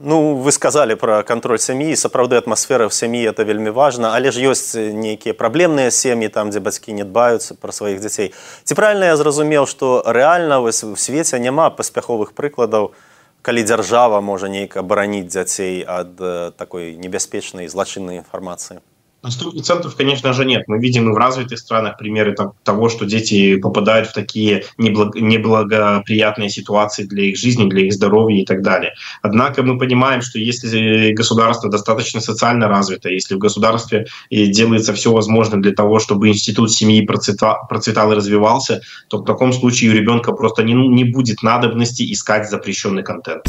Ну вы сказали про контроль сям'і сапраўды атмасфера в сям'і это вельмі важна але ж ёсць нейкія праблемныя сем'і там дзе бацькі не дбаюцца пра сваіх дзяцей ці правильно я зразумеў што рэальна вось в свеце няма паспяховых прыкладаў калі дзяржава можа нейк абараніць дзяцей ад такой небяспечнай злачыннай інфармацыі На 100% конечно же нет. Мы видим и в развитых странах примеры того, что дети попадают в такие неблагоприятные ситуации для их жизни, для их здоровья и так далее. Однако мы понимаем, что если государство достаточно социально развито, если в государстве делается все возможное для того, чтобы институт семьи процветал, процветал и развивался, то в таком случае у ребенка просто не, не будет надобности искать запрещенный контент.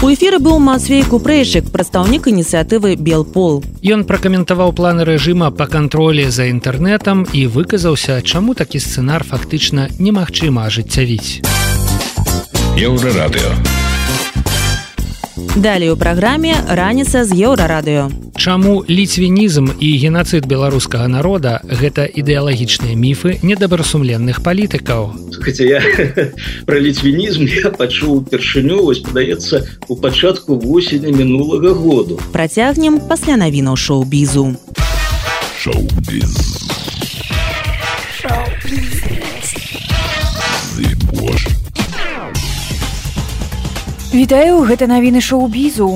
У эфира был Матвей Купрейшик, представник инициативы «Белпол». И он прокомментовал планы рэжыма па кантролі за інтэрнэтам і выказаўся, чаму такі сцэнар фактычна немагчыма ажыццявіць. Еўрарадыё. Далее у праграме раніца з еўрарадыё. Чаму ліцвінізм і генацыд беларускага народа гэта ідэалагічныя міфы недобрасумленных палітыкаў. Хаця я <laughs> пра ліцвінізм я пачуў упершыню вось падаецца у пачатку восені мінулага году. Працягнем пасля навінаў шоу-бізу. Шоу-біз. Вітаю, гэта навіны шоу-бізу.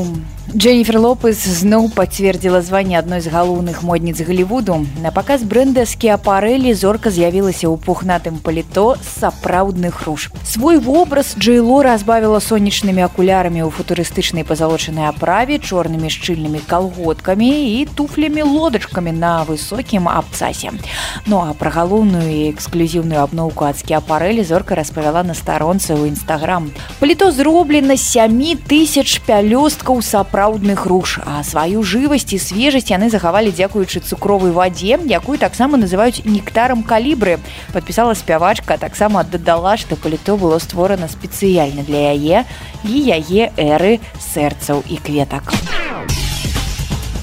Дженнифер Лопес зноў пацвердзіла званне адной з галоўных модніц Глівуду. На паказ бренда скіапарэлі зорка з'явілася ў пухнатым паліто сапраўдны хруш. Свой вобраз Джейло разбавіла сонечнымі акулярамі ў футурыстычнай пазалочанай аправе, чорнымі шчыльнымі калготкамі і туфлямі лодачкамі на высокім абцасе. Ну а пра галоўную і эксклюзіўную абноўку ад скіапарэлі зорка распавяла на старонцы ў нстаграм. Паліто зроблена сямі тысяч пялёсткаў сапраўдных сапраўдных руж а сваю жывасць і свежасць яны захавалі дзякуючы цукровай вадзе якую таксама называюць нектарам калібры. Подпісала спявачка таксама дадала што паліто было створана спецыяльна для яе і яе эры сэрцаў і кветак. у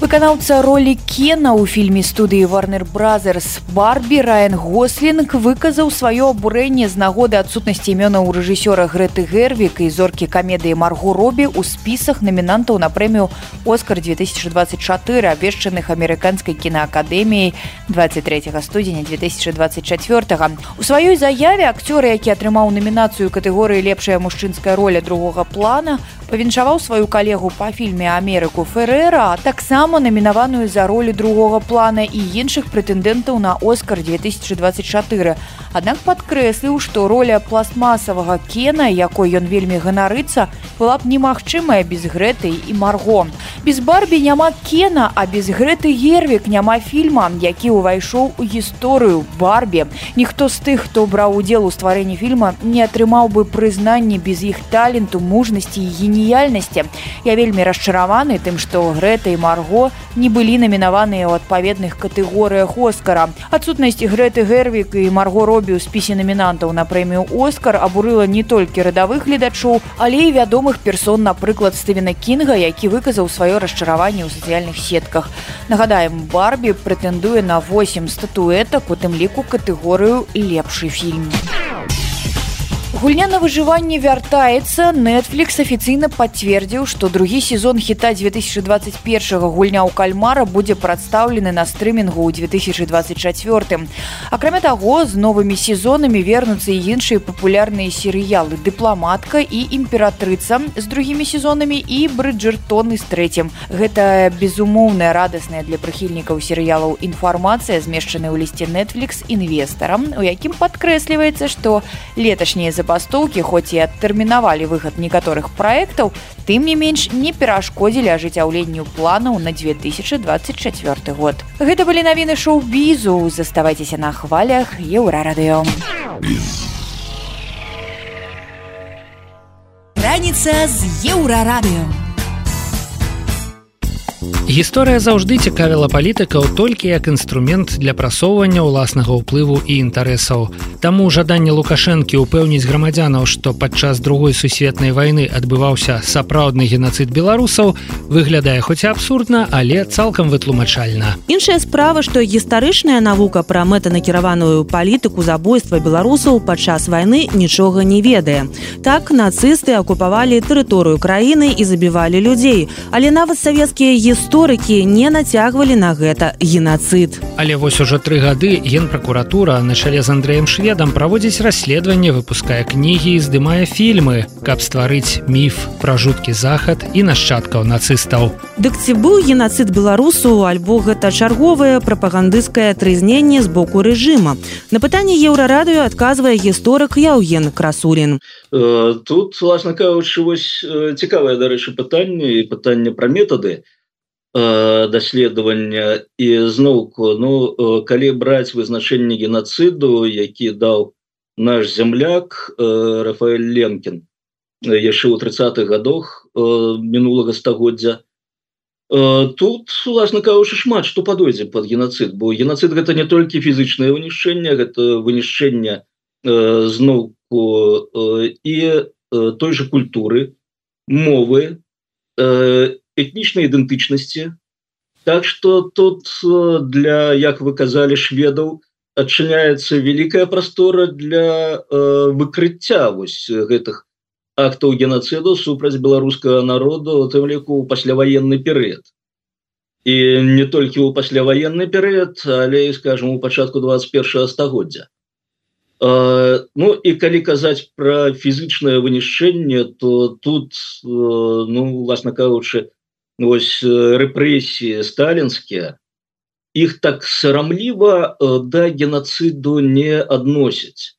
Выканаўца ролі Кена ў фільме студыі Warner Brothers Барбі Райан Гослінг выказаў сваё абурэнне з нагоды адсутнасці імёна ў рэжысёра Грэты Гервік і зоркі камедыі Маргу Робі ў спісах намінантаў на прэмію Оскар 2024 абвешчаных амерыканскай кінаакадэміяй 23 студзеня 2024. У сваёй заяве акцёры, які атрымаў намінацыю катэгорыі лепшая мужчынская роля другога плана, павіншаваў сваю калегу па фільме Амерыку Феррэра, а таксама намінаваную за ролю другога плана і іншых прэтэндэнтаў на Оскар 2024. Аднак падкрэсліў, што роля пластмасавага кена, якой ён вельмі ганарыцца, была б немагчымая без грэтай і марго. Без барбі няма кена, а без грэты гервік няма фільма, які ўвайшоў у гісторыю барбі. Ніхто з тых, хто браў удзел у стварэнні фільма, не атрымаў бы прызнанні без іх таленту мужнасці і гені геніяльнасці. Я вельмі расчараваны тым, што Грэта і Марго не былі намінаваныя ў адпаведных катэгорыях Оскара. Адсутнасць Грэты Гервік і Марго робі ў спісе намінантаў на прэмію Оскар абурыла не толькі радавых гледачоў, але і вядомых персон, напрыклад Стывена Кінга, які выказаў сваё расчараванне ў сацыяльных сетках. Нагадаем, Барбі прэтэндуе на 8 статуэтак у тым ліку катэгорыю лепшы фільм. Гульня на выжыванне вяртаецца Netflix афіцыйна пацвердзіў, што другі сезон хіта 2021 гульня ў кальмара будзе прадстаўлены на стрымінгу ў 2024. Акрамя таго, з новымі сезонамі вернуцца і іншыя папулярныя серыялы дыпламатка і імператрыца з другімі сезонамі і брыджертоны з трэцім. Гэта безумоўная радасная для прыхільнікаў серыялаў інфармацыя змешчаная ў лісце Netflix інвестарам, у якім падкрэсліваецца, што леташнія забавы забастоўкі хоць і адтэрмінавалі выхад некаторых праектаў тым не менш не перашкодзілі ажыццяўленню планаў на 2024 год. Гэта былі навіны шоу-бізу заставайцеся на хвалях еўрарадыё раніца з еўрарадыё Гісторыя заўжды цікавіла палітыкаў толькі як інструмент для прасоўвання ўласнага ўплыву і інтарэсаў. Таму жаданне лукашэнкі ўпэўніць грамадзянаў, што падчас другой сусветнай вайны адбываўся сапраўдны генацыд беларусаў, выглядае хоць абсурдна, але цалкам вытлумачальна. Іншая справа, што гістарычная навука пра мэтанакіраваную палітыку забойства беларусаў падчас вайны нічога не ведае. Так нацысты акупавалі тэрыторыю краіны і забівалі людзей, але нават савецкія гісторыі гісторыкі не нацягвалі на гэта генацыд. Але вось ужо тры гады генпракуратура на чале з Андреем шведам праводзіць расследаванне, выпускае кнігі і здымае фільмы, каб стварыць міф пра жуткі захад і нашчадкаў нацыстаў. Дык ці быў генацыд беларусу альбо гэта чарговае прапагандысцкае трызненне з боку рэжыма. На пытанне еўрарадыё адказвае гісторык Яўген красулін. Э, тут власна кажучы вось э, цікавае дарэчы пытанне і пытанне пра метады даследавання і зноўку ну калі браць вызначэнне геноциду які даў наш земляк рафаэль ленкин яшчэ ў тридцатых годах мінулага стагоддзя тут власна кажучы шмат што падойдзе под геноцид бо геноцид гэта не толькі фізычнае вынішчэнне гэта вынішчэнне зноўку і той же культуры мовы этнічнай ідэнтычнасці так что тут э, для як вы казалі шведаў адчыняецца вялікая прастора для э, выкрыцця вось гэтых актаў геноциду супраць беларускага народу тым ліку пасляваенны перыяд. І не толькі ў пасляваенны перыяд але скажем у пачатку 21 стагоддзя. Uh, ну і калі казаць пра фізычнае вынішчэнне то тут uh, ну власна кажучы ось рэпрэсіі сталінскія іх так сарамліва да геноциду не адносяць.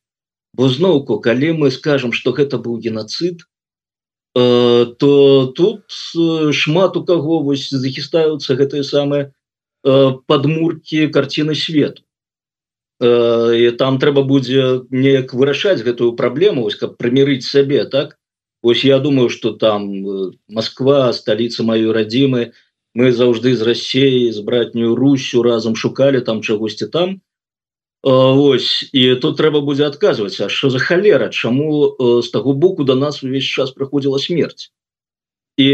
Бо зноўку калі мы скажем что гэта быў геноцид то тут шмат у каго вось захістаюцца гэтые самыя подмурки карціны свету. І там трэба будзе неяк вырашаць гэтую праблему ось каб прымірыць сабе так ось я думаю что там э, Москва столица мою радзімы мы заўжды з рассеі з братнюю Русю разам шукали там чагосьці там. Ось і тут трэба будзе адказваць А що за халера чаму з таго боку до нас увесь час праходзіла смерть? І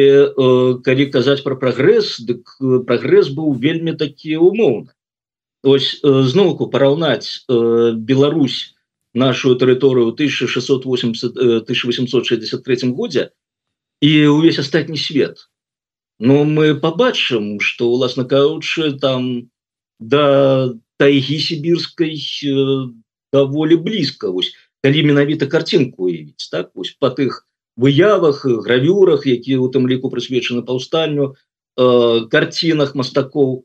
калі казаць про прагрэс дык прагрэс быў вельмі такі умоўны ось зноўку параўнаць Беларусь нашу тэрыторыю 1680 1863 годзе і увесь астатні свет. Но мы побачым что уласна каучы там да тайги сибирской даволі блізка. Вось калі менавіта картинку уявіць так? Вось по тых выявах гравюрах якія у тым ліку прысвечаны паўстанню картинах мастакоў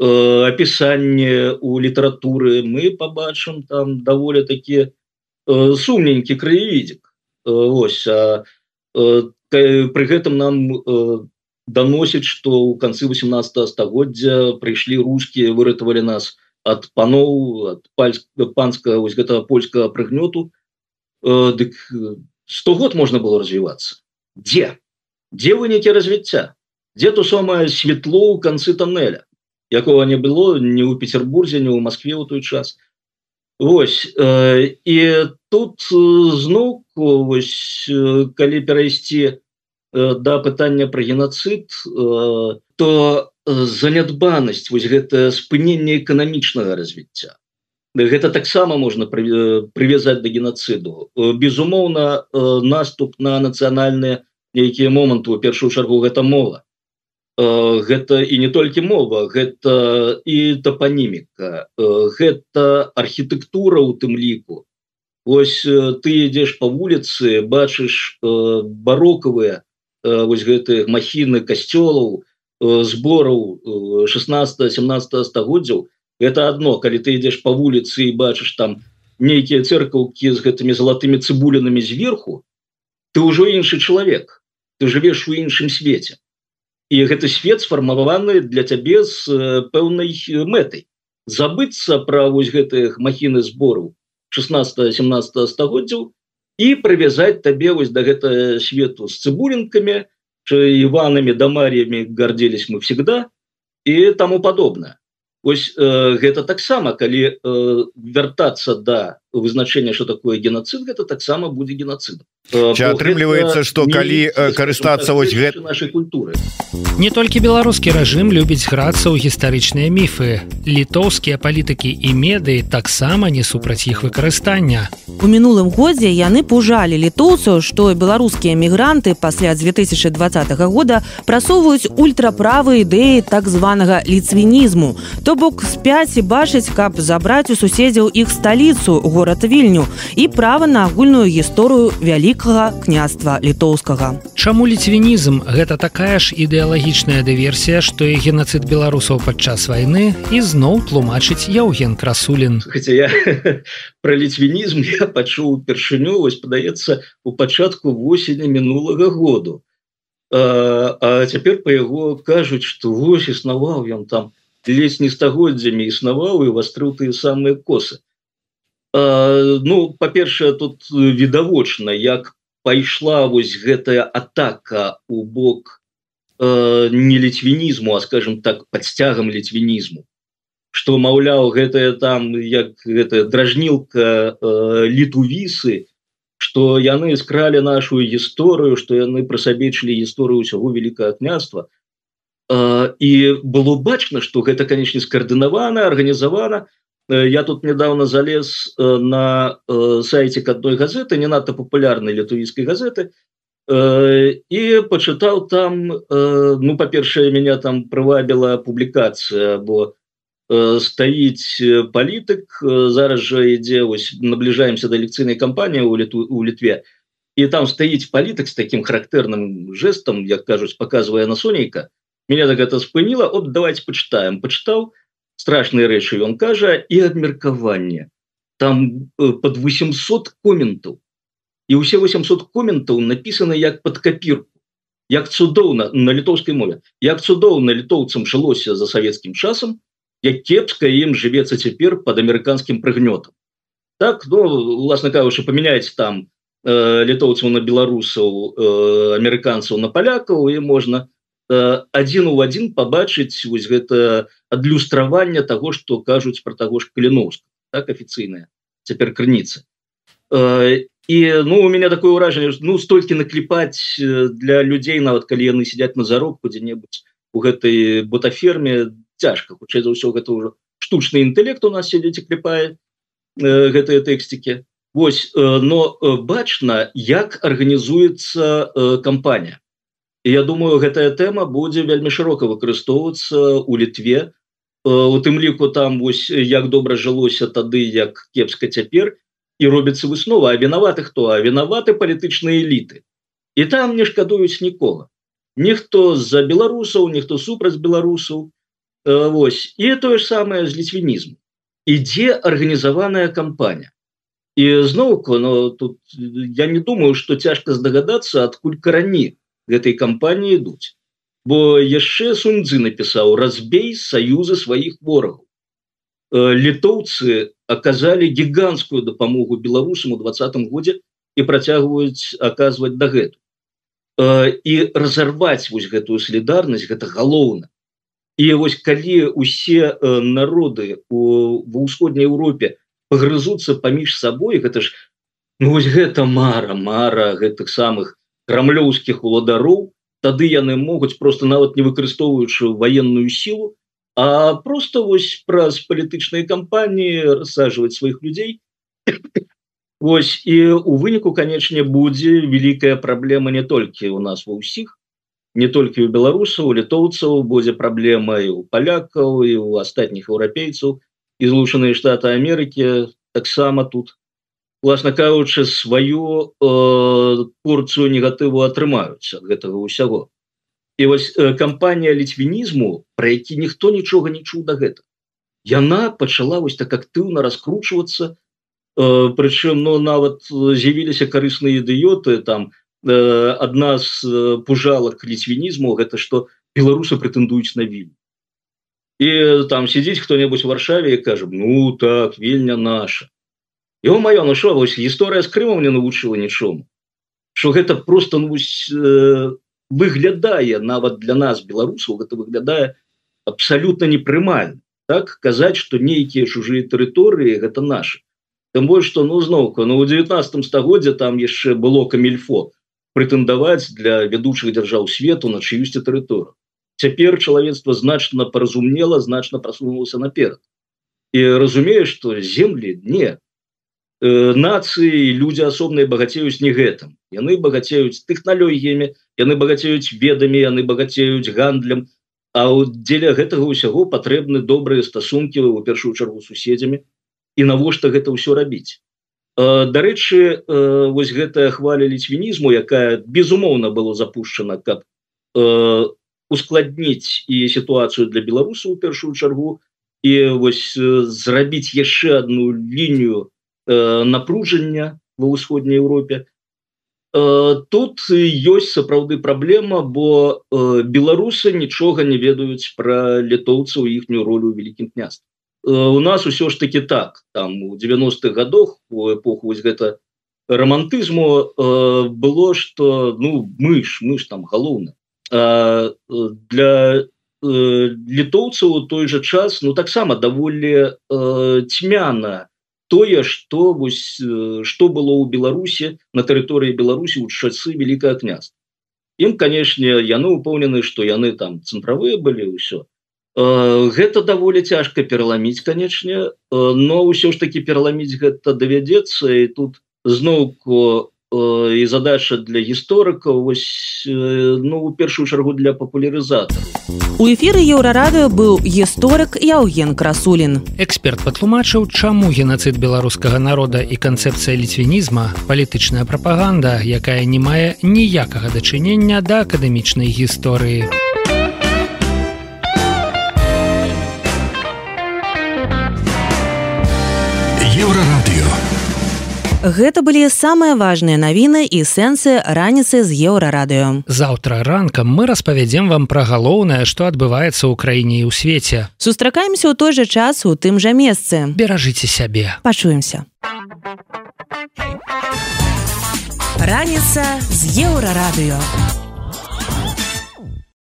Э, опісанне у літаратуры мы побачым там даволі такі э, сумненькі краевідзік э, ось а, при гэтым нам доносіць что у канцы 18 стагоддзя прыйшлі русские выратавалі нас от паноў от панска ось гэтага польскага прыгнёту. Дык 100 год можно было развиваться. Где? Где вынікі развіцця где то самое светло у канцы тоннеля якого не было не у петербурзе не у москве у той час. Ось э, і тут зноў вось калі перайсці э, да пытання про геноцид э, то занятбанасць вось гэта спыненне эканамічнага развіцця. Гэта таксама можна прывязаць да геноциду безумоўна наступ на нацыянальныя нейкія моманты у першую чаргу гэта мова Э, гэта і не толькі мова гэта і топаніміка э, гэта архітэктура у тым ліку. Ось э, ты ідзеш по вуліцы бачыш барокавыя вось гэты махіны касцёлаў збораў 16 17 стагоддзяў. Это одно калі ты ідзеш по вуліцы і бачыш там нейкія церкаўкі з гэтымі залатымі цыбулінамі зверху ты ўжо іншы чалавек. Ты жывеш у іншым свеце і гэты свет сфармаваны для цябе з пэўнай мэтай забыцца пра вось гэтых махіны збору 16 17 стагоддзяў і прывязаць табе вось да гэта свету з цыбулінкамі іванамі дамар'ямі гордзелись мы всегда і таму падобна ось э, гэта таксама калі э, вяртацца да вызначэння что такое геноцид гэта таксама будзе геноцидом атрымліваецца что калі карыстацца вось гэта нашай культуры не толькі беларускі рэжым любіць грацца ў гістарычныя міфы літоўскія палітыкі і медыі таксама не супраць іх выкарыстання у мінулым годзе яны пужалі літоўцаў што беларускія мігранты пасля 2020 года прасоўваюць ультраправы ідэі так званага ліцвінізму. То бок спяці бачыць каб забраць у суседзяў іх сталіцу город вільню і права на агульную гісторыю вялікага княства літоўскага. Чаму ліцвінізм? Гэта такая ж ідэалагічная дыверсія што і генацыд беларусаў падчас вайны і зноў тлумачыць яўген красулін. Хотя я <laughs> про ліцвінізм я пачуў упершыню вось падаецца у пачатку восені мінулага году. А, а цяпер по яго кажуць что вось існаваў ён там ледзь не стагоддзямі існаваў і вастрыў тыя самыя косы ну па-першае тут відавочна як пайшла вось гэтая атака у бок э, не ліцвінізму а скажем так под сцягам ліцвінізму что маўляў гэтая там як гэтая дражнілка э, літувісы что яны скралі нашу гісторыю что яны пра сабечылі гісторыю ўсяго великкае княства. Э, і было бачна что гэта канечне скаардынавана арганізавана. то Э, я тут недавно залез э, на э, сайте одной газеты не надто популярной літувійской газеты и почитал там ну по-першее меня там провабила публикация бо стоить политик зараз же идзе ось наближаемся до лекцыйной кампании у літу у літве и там стоить политик с таким характерным жестом як кажусь показывая на сонейка. Меня так это спынила от давайте почитаем почитал и страшныя рэчы ён кажа і абмеркаванне там э, под 800 коментаў і ўсе 800 коментаў написано як под копірку як цудоўна на літоўскай мове. Як цудоўна літоўцам жылося за савецкім часам як кепска ім жывецца цяпер под амерыканскім прыгнётам так ну уласна кажучы памяняць там літоўцаў на беларусаў амерыканцаў на палякаў і можна адзін у адзін пабачыць вось гэта адлюстраванне того что кажуць про таго ж каліновска так афіцыйная цяпер крыніца. І ну у меня такое ўражанне ну столькі накліпаць для людзей нават калі яны сядзяць на заробку дзе-небудзь у гэтай ботаферме цяжка хутчэй за ўсё гэта ўжо штучны інтэлект у нас сядзець кліпае гэтыя тэксцікі. Вось но бачна як арганізуецца кампанія Я думаю гэтая тэма будзе вельмі шырока выкарыстоўвацца у літве у тым ліку там вось як добра жылося тады як кепска цяпер і робіцца выснова а вінаваты хто? А вінаваты палітычныя эліты і там не шкадуюць нікога ніхто з-за беларусаў ніхто супраць беларусаў Вось і тое ж самае з ліцвінізму ідзе арганізаваная кампанія. І зноўку но тут я не думаю что цяжка здагадацца адкуль карані гэтай кампаніі ідуць бо яшчэ суньдзы напісаў разбей саюзы сваіх ворагаў літоўцы аказалі гіганскую дапамогу беларусам у двадцатым годзе і працягваюць аказваць дагэту і разарваць вось гэтую солідарнасць гэта галоўна. І вось калі усе народы у ва ўсходняй Еўропе пагрызуцца паміж сабой гэта ж ну, вось гэта мара мара гэтых самых крамлёўскіх уладароў тады яны могуць просто нават не выкарыстоўваючы военную силу а просто вось праз палітычныя кампаніі рассаживать сваіх людзей. <coughs> Вось і у выніку канечне будзе великкая праблема не толькі у нас ва ўсіх не толькі у беларусаў літоўцаў будзе праблема і у палякаў і у астатніх еўрапейцаў. І злучаныя штаты Амерыкі таксама тут власна кажучы сваю э, порцыю негатыву атрымаюць ад гэтага ўсяго. І вось э, кампанія ліцвінізму про які ніхто нічога не чуў да гэта яна пачала вось так актыўна раскручвацца э, прычым но ну, нават з'явіліся карысныя ідыёты там адна э, з э, пужалак ліцвінізму гэта что беларусы прэтэндуюць на вільню і там сидзіць кто-небудзь варшаве кажем ну так вельня наша его маё ну шо вось гісторыя з крымом не навучыла нічому что гэта просто ну, вось, э, выглядае нават для нас беларусаў гэта выглядае абсалютна непрымальна так казаць что нейкія чужыя тэрыторыі гэта наши. Тым больш что ну зноўку ну у 19 стагоддзя там яшчэ было камельфо прэтэндаваць для вядучых дзяржаў свету на чыюсьці тэрыторыю цяпер чалавецтва значна паразумела значна прасунулася наперад і разумею что землі не нацыі люди асобныя багацеюць не гэтым. Яны багацеюць тэхналогіямі яны багацеюць ведамі яны багацеюць гандлем. А дзеля гэтага ўсяго патрэбны добрыя стасункі у першую чаргу суседзямі. І навошта гэта ўсё рабіць? Дарэчы вось гэтая хваля ліцвінізму якая безумоўна было запущена каб ускладніць і сітуацыю для беларусаў у першую чаргу. І вось зрабіць яшчэ одну лінію э, напружання ва ўсходняй Еўропе э, тут ёсць сапраўды праблема бо э, беларусы нічога не ведаюць пра літоўцаў іхнюю ролю вялікім княст э, у нас усё ж таки так. Там у 90-х годах у эпоху вось гэта романтызму э, было что ну мы ж мы ж там галоўна Э, для э, літоўцаў той же час ну таксама даволі э, цьмяна тое что вось что было у беларусе на тэрыторыі беларусі у часы великое княз ім канешне яны упоўнены что яны там цэнтравыя былі ўсё гэта даволі цяжка пераламіць канечне но ўсё ж таки пераламіць гэта давядзецца і тут зноўку і задача для гісторыкаў вось ну у першую чаргу для папулярызатора у эфіры еўрарадыо быў гісторык яўген красулін. Эксперт патлумачыў чаму геноцид беларускага народа і канцэпцыя ліцвінізма палітычная прапаганда якая не мае ніякага дачынення да акадэмічнай гісторыі. у Гэта былі самыя важныя навіны і сэнсы раніцы з еўрарадыё. Заўтра ранкам мы распавядзем вам пра галоўнае, што адбываецца ў краіне і ў свеце. Сустракаемся ў той жа час у тым жа месцы. Беражыце сябе. Пачуемся. раніца з еўрарадыё.